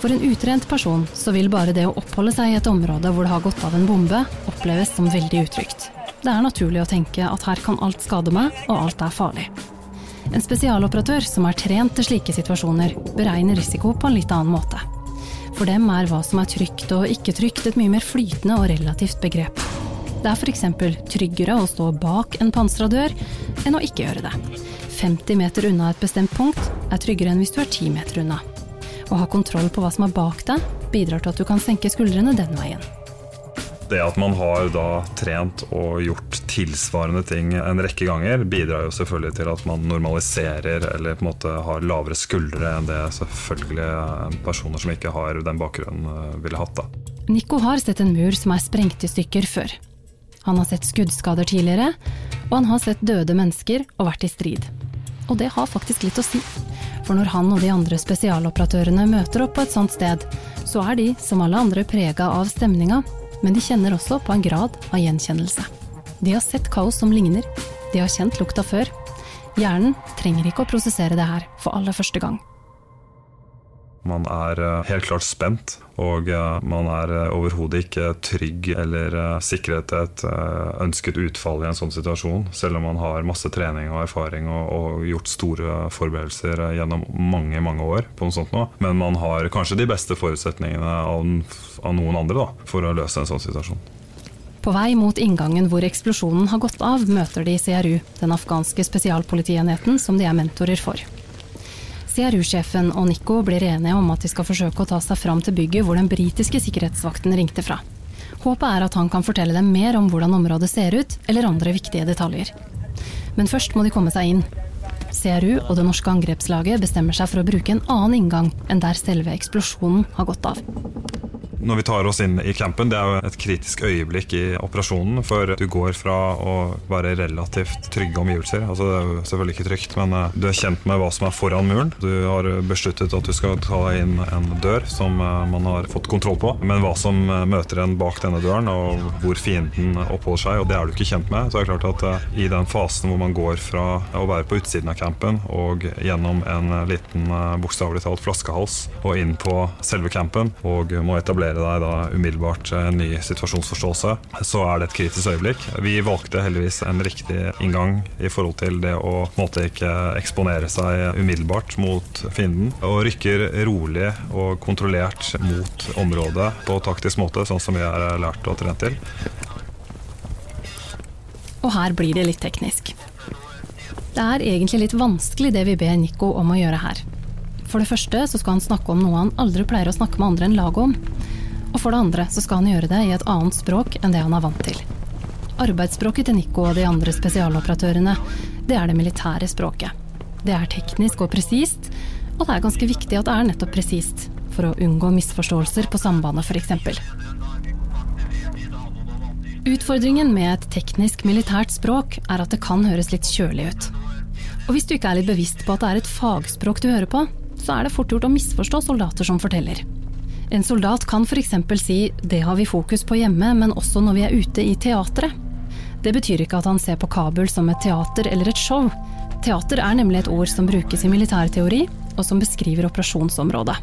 [SPEAKER 2] For en utrent person så vil bare det å oppholde seg i et område hvor det har gått av en bombe, oppleves som veldig utrygt. Det er naturlig å tenke at her kan alt skade meg, og alt er farlig. En spesialoperatør som er trent til slike situasjoner, beregner risiko på en litt annen måte. For dem er hva som er trygt og ikke trygt et mye mer flytende og relativt begrep. Det er f.eks. tryggere å stå bak en pansra dør enn å ikke gjøre det. 50 meter unna et bestemt punkt er tryggere enn hvis du er 10 meter unna. Å ha kontroll på hva som er bak deg, bidrar til at du kan senke skuldrene den veien.
[SPEAKER 1] Det at man har da trent og gjort tilsvarende ting en rekke ganger, bidrar jo selvfølgelig til at man normaliserer eller på en måte har lavere skuldre enn det selvfølgelig personer som ikke har den bakgrunnen eh, ville hatt. da.
[SPEAKER 2] Nico har sett en mur som er sprengt i stykker før. Han har sett skuddskader tidligere, og han har sett døde mennesker og vært i strid. Og det har faktisk litt å si. For når han og de andre spesialoperatørene møter opp på et sånt sted, så er de, som alle andre, prega av stemninga, men de kjenner også på en grad av gjenkjennelse. De har sett kaos som ligner, de har kjent lukta før. Hjernen trenger ikke å prosessere det her for aller første gang.
[SPEAKER 1] Man er eh, helt klart spent, og eh, man er eh, overhodet ikke trygg eller sikret et ønsket utfall i en sånn situasjon, selv om man har masse trening og erfaring og, og gjort store forberedelser gjennom mange mange år. på noe sånt nå. Men man har kanskje de beste forutsetningene av, av noen andre da, for å løse en sånn situasjon.
[SPEAKER 2] På vei mot inngangen hvor eksplosjonen har gått av, møter de CRU, den afghanske spesialpolitienheten som de er mentorer for. CRU-sjefen og Nico blir enige om at de skal forsøke å ta seg fram til bygget hvor den britiske sikkerhetsvakten ringte fra. Håpet er at han kan fortelle dem mer om hvordan området ser ut, eller andre viktige detaljer. Men først må de komme seg inn. CRU og det norske angrepslaget bestemmer seg for å bruke en annen inngang enn der selve eksplosjonen har gått av
[SPEAKER 1] når vi tar oss inn i campen, det er jo et kritisk øyeblikk i operasjonen. For du går fra å være relativt trygge omgivelser. Altså det er jo selvfølgelig ikke trygt, men eh, du er kjent med hva som er foran muren. Du har besluttet at du skal ta inn en dør som eh, man har fått kontroll på. Men hva som eh, møter en bak denne døren, og hvor fienden oppholder seg, og det er du ikke kjent med. Så er det klart at i den fasen hvor man går fra å være på utsiden av campen og gjennom en liten bokstavelig talt flaskehals og inn på selve campen og må etablere deg da umiddelbart en ny situasjonsforståelse, så er det et kritisk øyeblikk. Vi valgte heldigvis en riktig inngang i forhold til det å måtte ikke eksponere seg umiddelbart mot fienden. Og rykker rolig og kontrollert mot området på taktisk måte, sånn som vi er lært og trent til.
[SPEAKER 2] Og her blir det litt teknisk. Det er egentlig litt vanskelig det vi ber Nico om å gjøre her. For det første så skal han snakke om noe han aldri pleier å snakke med andre enn laget om. Og for det andre så skal han gjøre det i et annet språk enn det han er vant til. Arbeidsspråket til Nico og de andre spesialoperatørene, det er det militære språket. Det er teknisk og presist, og det er ganske viktig at det er nettopp presist, for å unngå misforståelser på sambandet f.eks. Utfordringen med et teknisk militært språk er at det kan høres litt kjølig ut. Og hvis du ikke er litt bevisst på at det er et fagspråk du hører på, så er det fort gjort å misforstå soldater som forteller. En soldat kan f.eks. si 'det har vi fokus på hjemme, men også når vi er ute i teatret'. Det betyr ikke at han ser på Kabul som et teater eller et show. Teater er nemlig et ord som brukes i militærteori, og som beskriver operasjonsområdet.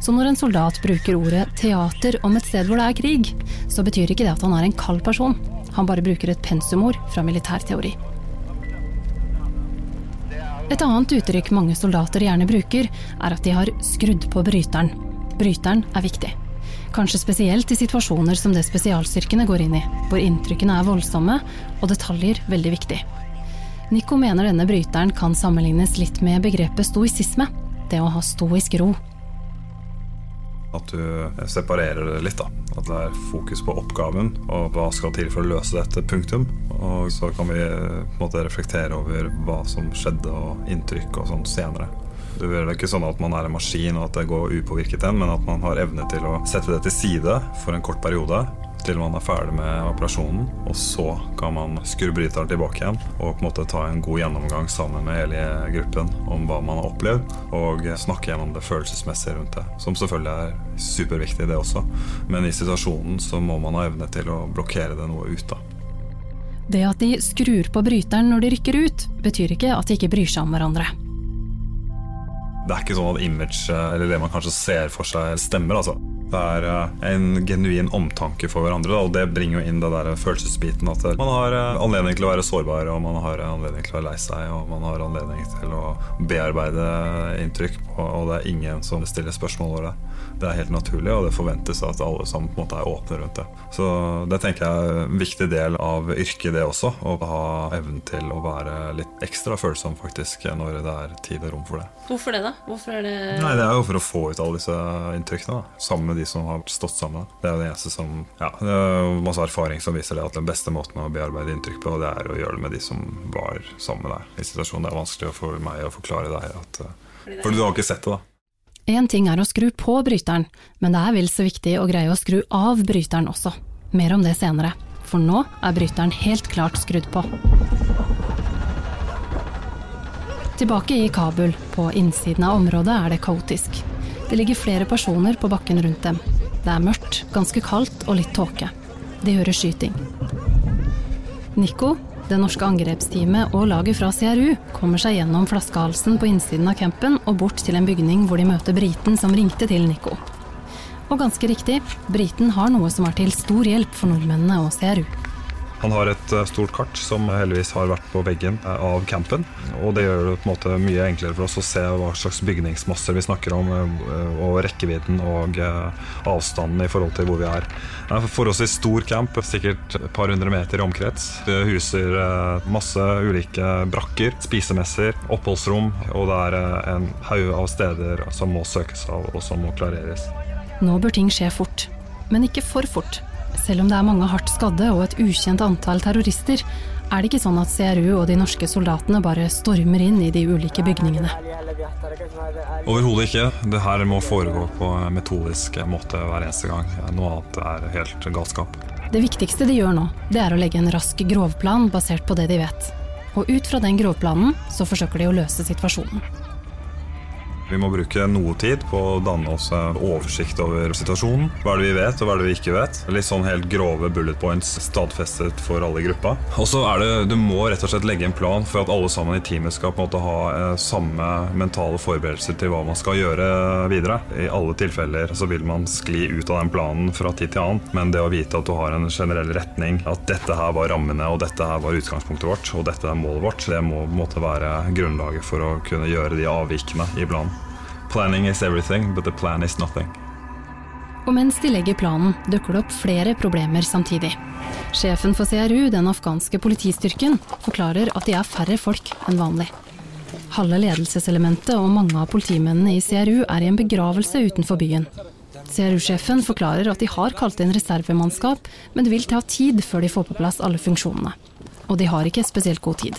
[SPEAKER 2] Så når en soldat bruker ordet teater om et sted hvor det er krig, så betyr ikke det at han er en kald person. Han bare bruker et pensumord fra militærteori. Et annet uttrykk mange soldater gjerne bruker, er at de har skrudd på bryteren. Bryteren er viktig. Kanskje spesielt i situasjoner som det spesialstyrkene går inn i, hvor inntrykkene er voldsomme og detaljer veldig viktig. Nico mener denne bryteren kan sammenlignes litt med begrepet stoisisme, det å ha stoisk ro.
[SPEAKER 1] At du separerer det litt, da. At det er fokus på oppgaven og hva skal til for å løse dette, punktum. Og så kan vi på en måte reflektere over hva som skjedde og inntrykk og sånn senere. Det er ikke sånn at man er en maskin og at det går upåvirket den, men at man har evne til å sette det til side for en kort periode til man er ferdig med operasjonen. Og så kan man skru bryteren tilbake igjen og på en måte ta en god gjennomgang sammen med hele gruppen om hva man har opplevd, og snakke gjennom det følelsesmessige rundt det. Som selvfølgelig er superviktig, det også. Men i situasjonen så må man ha evne til å blokkere det noe ut, da.
[SPEAKER 2] Det at de skrur på bryteren når de rykker ut, betyr ikke at de ikke bryr seg om hverandre.
[SPEAKER 1] Det er ikke sånn at image, eller det man kanskje ser for seg, stemmer. altså. Det er en genuin omtanke for hverandre, og det bringer jo inn det der følelsesbiten. At man har eh, anledning til å være sårbar, og man har anledning til å være lei seg, og man har anledning til å bearbeide inntrykk, og det er ingen som stiller spørsmål over det. Det er helt naturlig, og det forventes at alle sammen på en måte er åpne rundt det. Så det tenker jeg er en viktig del av yrket, det også. Å ha evnen til å være litt ekstra følsom faktisk når det er tid og rom for det.
[SPEAKER 4] Hvorfor det, da? Hvorfor er det
[SPEAKER 1] Nei, Det er jo for å få ut alle disse inntrykkene. Da. Sammen med de som har stått sammen. Det er jo det eneste som Ja, det er masse erfaring som viser det at den beste måten å bearbeide inntrykk på, det er å gjøre det med de som var sammen med deg i situasjonen. Det er vanskelig for meg å forklare deg at For du har ikke sett det, da.
[SPEAKER 2] Én ting er å skru på bryteren, men det er vel så viktig å greie å skru av bryteren også. Mer om det senere, for nå er bryteren helt klart skrudd på. Tilbake i Kabul, på innsiden av området, er det kaotisk. Det ligger flere personer på bakken rundt dem. Det er mørkt, ganske kaldt og litt tåke. De hører skyting. Nico, det norske angrepsteamet og laget fra CRU kommer seg gjennom flaskehalsen på innsiden av campen og bort til en bygning hvor de møter briten som ringte til Nico. Og ganske riktig, briten har noe som er til stor hjelp for nordmennene og CRU.
[SPEAKER 1] Han har et eh, stort kart som heldigvis har vært på veggen eh, av campen. Og det gjør det på en måte mye enklere for oss å se hva slags bygningsmasser vi snakker om, eh, og rekkevidden og avstanden i forhold til hvor vi er. Det er forholdsvis stor camp, sikkert et par hundre meter i omkrets. Det huser masse ulike brakker, spisemesser, oppholdsrom, og det er en haug av steder som må søkes av, og som må klareres.
[SPEAKER 2] Nå bør ting skje fort, men ikke for fort. Selv om det er mange hardt skadde og et ukjent antall terrorister, er det ikke sånn at CRU og de norske soldatene bare stormer inn i de ulike bygningene.
[SPEAKER 1] Overhodet ikke. Det her må foregå på metodisk måte hver eneste gang. Noe annet er helt galskap.
[SPEAKER 2] Det viktigste de gjør nå, det er å legge en rask grovplan basert på det de vet. Og ut fra den grovplanen så forsøker de å løse situasjonen.
[SPEAKER 1] Vi må bruke noe tid på å danne oss oversikt over situasjonen. Hva er det vi vet, og hva er det vi ikke vet? Litt sånn helt grove bullet points stadfestet for alle i gruppa. Og så er det, Du må rett og slett legge en plan for at alle sammen i teamet skal på en måte ha eh, samme mentale forberedelser til hva man skal gjøre videre. I alle tilfeller så vil man skli ut av den planen fra tid til annen, men det å vite at du har en generell retning, at dette her var rammene, og dette her var utgangspunktet vårt, og dette er målet vårt, det må på en måte være grunnlaget for å kunne gjøre de avvikene i planen. Planning is everything, but the plan is nothing.
[SPEAKER 2] Og mens de legger planen, dukker det opp flere problemer samtidig. Sjefen for CRU, den afghanske politistyrken, forklarer at de er færre folk enn vanlig. Halve ledelseselementet og mange av politimennene i CRU er i en begravelse utenfor byen. CRU-sjefen forklarer at de har kalt inn reservemannskap, men det vil ta tid før de får på plass alle funksjonene. Og de har ikke spesielt god tid.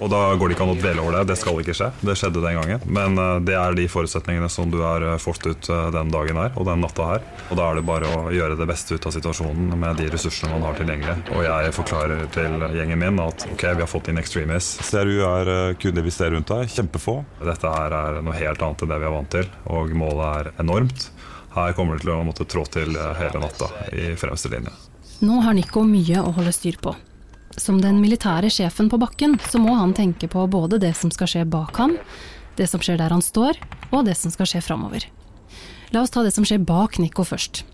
[SPEAKER 1] Og da går det ikke an å dvele over det. Det skal ikke skje. Det skjedde den gangen. Men uh, det er de forutsetningene som du har uh, fått ut uh, den dagen her og den natta her. Og da er det bare å gjøre det beste ut av situasjonen med de ressursene man har tilgjengelig. Og jeg forklarer til gjengen min at ok, vi har fått inn extremis. CRU er kunder vi ser rundt her. Kjempefå. Dette her er noe helt annet enn det vi er vant til, og målet er enormt. Her kommer det til å måtte trå til hele natta i fremste linje.
[SPEAKER 2] Nå har Nico mye å holde styr på. Som den militære sjefen på bakken, så må han tenke på både det som skal skje bak ham, det som skjer der han står, og det som skal skje framover. La oss ta det som skjer bak Nico først.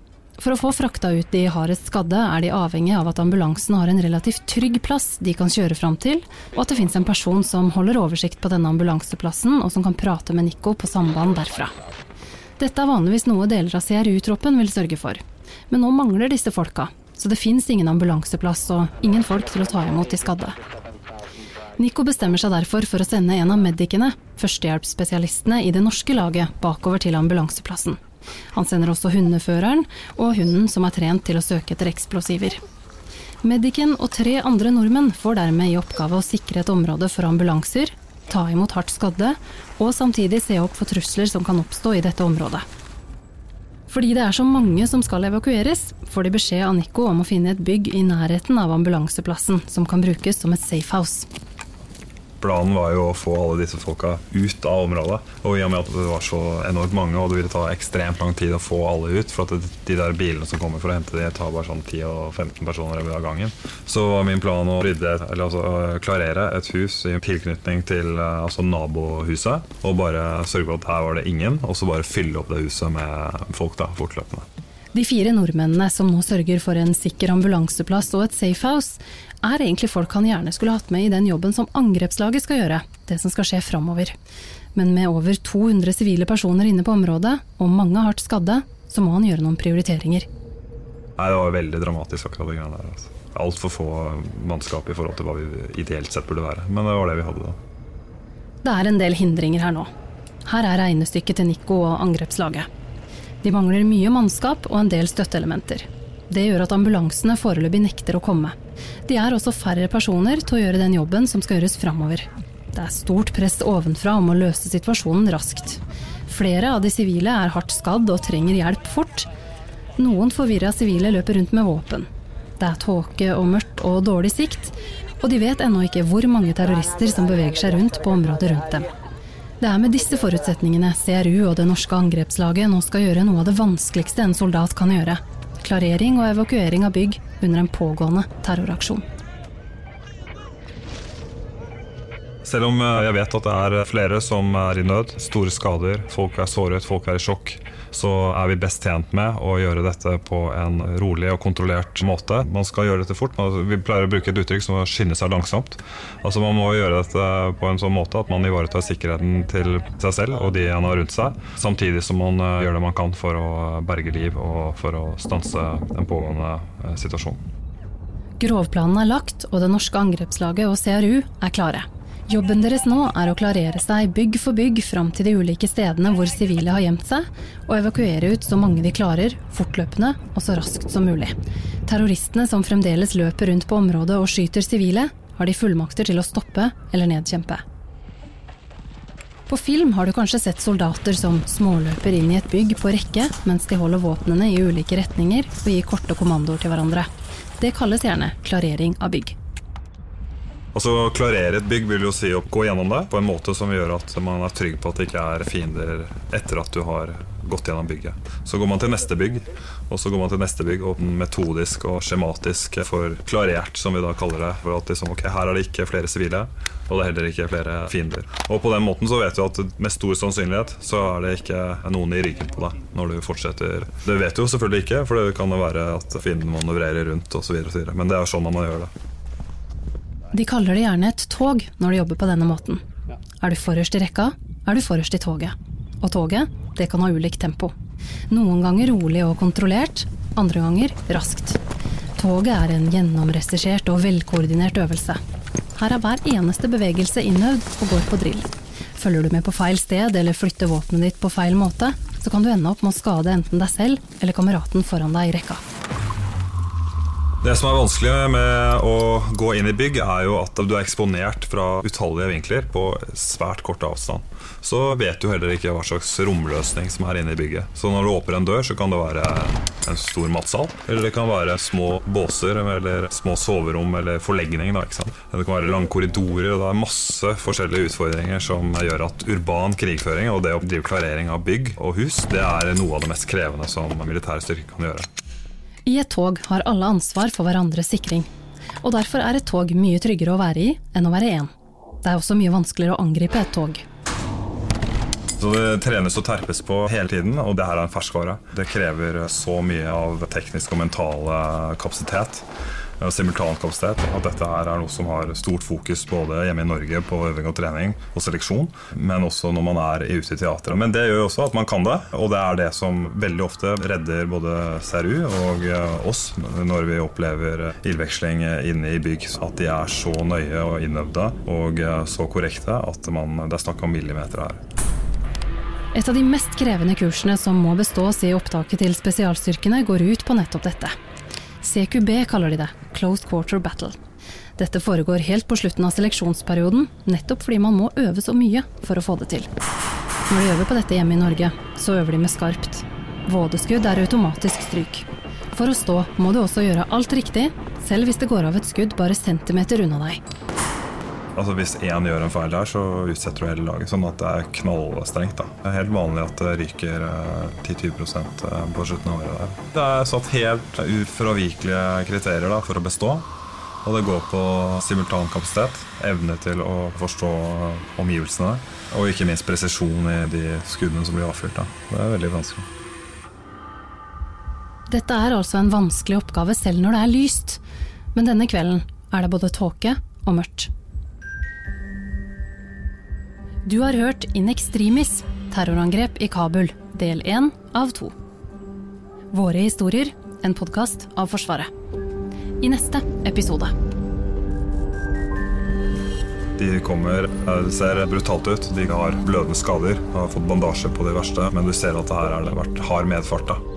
[SPEAKER 2] For å få frakta ut de hardest skadde, er de avhengig av at ambulansen har en relativt trygg plass de kan kjøre fram til, og at det fins en person som holder oversikt på denne ambulanseplassen, og som kan prate med Nico på samband derfra. Dette er vanligvis noe deler av CRU-troppen vil sørge for, men nå mangler disse folka, så det fins ingen ambulanseplass og ingen folk til å ta imot de skadde. Nico bestemmer seg derfor for å sende en av medicene, førstehjelpsspesialistene i det norske laget, bakover til ambulanseplassen. Han sender også hundeføreren og hunden som er trent til å søke etter eksplosiver. Medicen og tre andre nordmenn får dermed i oppgave å sikre et område for ambulanser, ta imot hardt skadde og samtidig se opp for trusler som kan oppstå i dette området. Fordi det er så mange som skal evakueres, får de beskjed av Nico om å finne et bygg i nærheten av ambulanseplassen som kan brukes som et safehouse.
[SPEAKER 1] Planen var jo å få alle disse folka ut av området. Og i og med at det var så enormt mange, og det ville ta ekstremt lang tid å få alle ut, for at de der bilene som kommer for å hente de, tar bare sånn 10-15 personer av gangen, så var min plan å rydde, eller altså klarere et hus i tilknytning til altså nabohuset, og bare sørge for at her var det ingen, og så bare fylle opp det huset med folk da, fortløpende.
[SPEAKER 2] De fire nordmennene som nå sørger for en sikker ambulanseplass og et safehouse, er egentlig folk han gjerne skulle hatt med i den jobben som angrepslaget skal gjøre, det som skal skje framover. Men med over 200 sivile personer inne på området, og mange hardt skadde, så må han gjøre noen prioriteringer.
[SPEAKER 1] Nei, Det var veldig dramatisk akkurat det greiene der. Altså. Altfor få mannskap i forhold til hva vi ideelt sett burde være. Men det var det vi hadde da.
[SPEAKER 2] Det er en del hindringer her nå. Her er regnestykket til Nico og angrepslaget. De mangler mye mannskap og en del støtteelementer. Det gjør at ambulansene foreløpig nekter å komme. De er også færre personer til å gjøre den jobben som skal gjøres framover. Det er stort press ovenfra om å løse situasjonen raskt. Flere av de sivile er hardt skadd og trenger hjelp fort. Noen forvirra sivile løper rundt med våpen. Det er tåke og mørkt og dårlig sikt, og de vet ennå ikke hvor mange terrorister som beveger seg rundt på området rundt dem. Det er med disse forutsetningene CRU og det norske angrepslaget nå skal gjøre noe av det vanskeligste en soldat kan gjøre. Klarering og evakuering av bygg under en pågående terroraksjon.
[SPEAKER 1] Selv om eh, jeg vet at det er flere som er i nød, store skader, folk er såret, folk er i sjokk, så er vi best tjent med å gjøre dette på en rolig og kontrollert måte. Man skal gjøre dette fort. Vi pleier å bruke et uttrykk som å skynde seg langsomt. Altså Man må gjøre dette på en sånn måte at man ivaretar sikkerheten til seg selv og de han har rundt seg, samtidig som man eh, gjør det man kan for å berge liv og for å stanse en pågående situasjonen. situasjon.
[SPEAKER 2] Grovplanen er lagt, og det norske angrepslaget og CRU er klare. Jobben deres nå er å klarere seg bygg for bygg fram til de ulike stedene hvor sivile har gjemt seg, og evakuere ut så mange de klarer, fortløpende og så raskt som mulig. Terroristene som fremdeles løper rundt på området og skyter sivile, har de fullmakter til å stoppe eller nedkjempe. På film har du kanskje sett soldater som småløper inn i et bygg på rekke mens de holder våpnene i ulike retninger og gir korte kommandoer til hverandre. Det kalles gjerne klarering av bygg.
[SPEAKER 1] Altså Klarere et bygg vil jo si å gå gjennom det på en måte som gjør at man er trygg på at det ikke er fiender etter at du har gått gjennom bygget. Så går man til neste bygg, og så går man til neste bygg og metodisk og skjematisk for klarert, som vi da kaller det. For at liksom, ok, her er det ikke flere sivile, og det er heller ikke flere fiender. Og på den måten så vet du at med stor sannsynlighet så er det ikke noen i ryggen på deg når du fortsetter. Det vet du jo selvfølgelig ikke, for det kan jo være at fienden manøvrerer rundt osv. Men det er sånn man gjør det.
[SPEAKER 2] De kaller det gjerne et tog når de jobber på denne måten. Er du forrest i rekka, er du forrest i toget. Og toget, det kan ha ulikt tempo. Noen ganger rolig og kontrollert, andre ganger raskt. Toget er en gjennomregissert og velkoordinert øvelse. Her er hver eneste bevegelse innøvd og går på drill. Følger du med på feil sted eller flytter våpenet ditt på feil måte, så kan du ende opp med å skade enten deg selv eller kameraten foran deg i rekka.
[SPEAKER 1] Det som er vanskelig med å gå inn i bygg, er jo at du er eksponert fra utallige vinkler på svært kort avstand. Så vet du heller ikke hva slags romløsning som er inne i bygget. Så når du åpner en dør, så kan det være en stor matsal. Eller det kan være små båser eller små soverom eller forlegning. Da? Det kan være lange korridorer. og Det er masse forskjellige utfordringer som gjør at urban krigføring og det å drive klarering av bygg og hus, det er noe av det mest krevende som militære styrker kan gjøre.
[SPEAKER 2] I et tog har alle ansvar for hverandres sikring. Og derfor er et tog mye tryggere å være i enn å være én. Det er også mye vanskeligere å angripe et tog.
[SPEAKER 1] Så Det trenes og terpes på hele tiden, og det her er en ferskvare. Det krever så mye av teknisk og mental kapasitet simultankapasitet. At dette her er noe som har stort fokus både hjemme i Norge på øving og trening og seleksjon, men også når man er ute i teatret. Men det gjør jo også at man kan det, og det er det som veldig ofte redder både Seru og eh, oss når vi opplever ildveksling inne i bygg. At de er så nøye og innøvde og eh, så korrekte at man, det er snakk om millimeter her.
[SPEAKER 2] Et av de mest krevende kursene som må bestås i opptaket til spesialstyrkene, går ut på nettopp dette. CQB kaller de det, Closed Quarter Battle. Dette foregår helt på slutten av seleksjonsperioden, nettopp fordi man må øve så mye for å få det til. Når de øver på dette hjemme i Norge, så øver de med skarpt. Vådeskudd er automatisk stryk. For å stå må du også gjøre alt riktig, selv hvis det går av et skudd bare centimeter unna deg.
[SPEAKER 1] Altså Hvis én gjør en feil der, så utsetter du hele laget. Sånn at det er knallstrengt. da. Det er helt vanlig at det ryker 10-20% på slutten av året. der. Det er satt helt ufravikelige kriterier da, for å bestå. Og det går på simultankapasitet, evne til å forstå omgivelsene, og ikke minst presisjon i de skuddene som blir avfyrt. da. Det er veldig vanskelig.
[SPEAKER 2] Dette er altså en vanskelig oppgave selv når det er lyst, men denne kvelden er det både tåke og mørkt. Du har hørt In Extremis terrorangrep i Kabul, del én av to. Våre historier, en podkast av Forsvaret. I neste episode.
[SPEAKER 1] De kommer, det ser brutalt ut. De har blødende skader, har fått bandasje på de verste, men du ser at det her har vært hard medfart. da.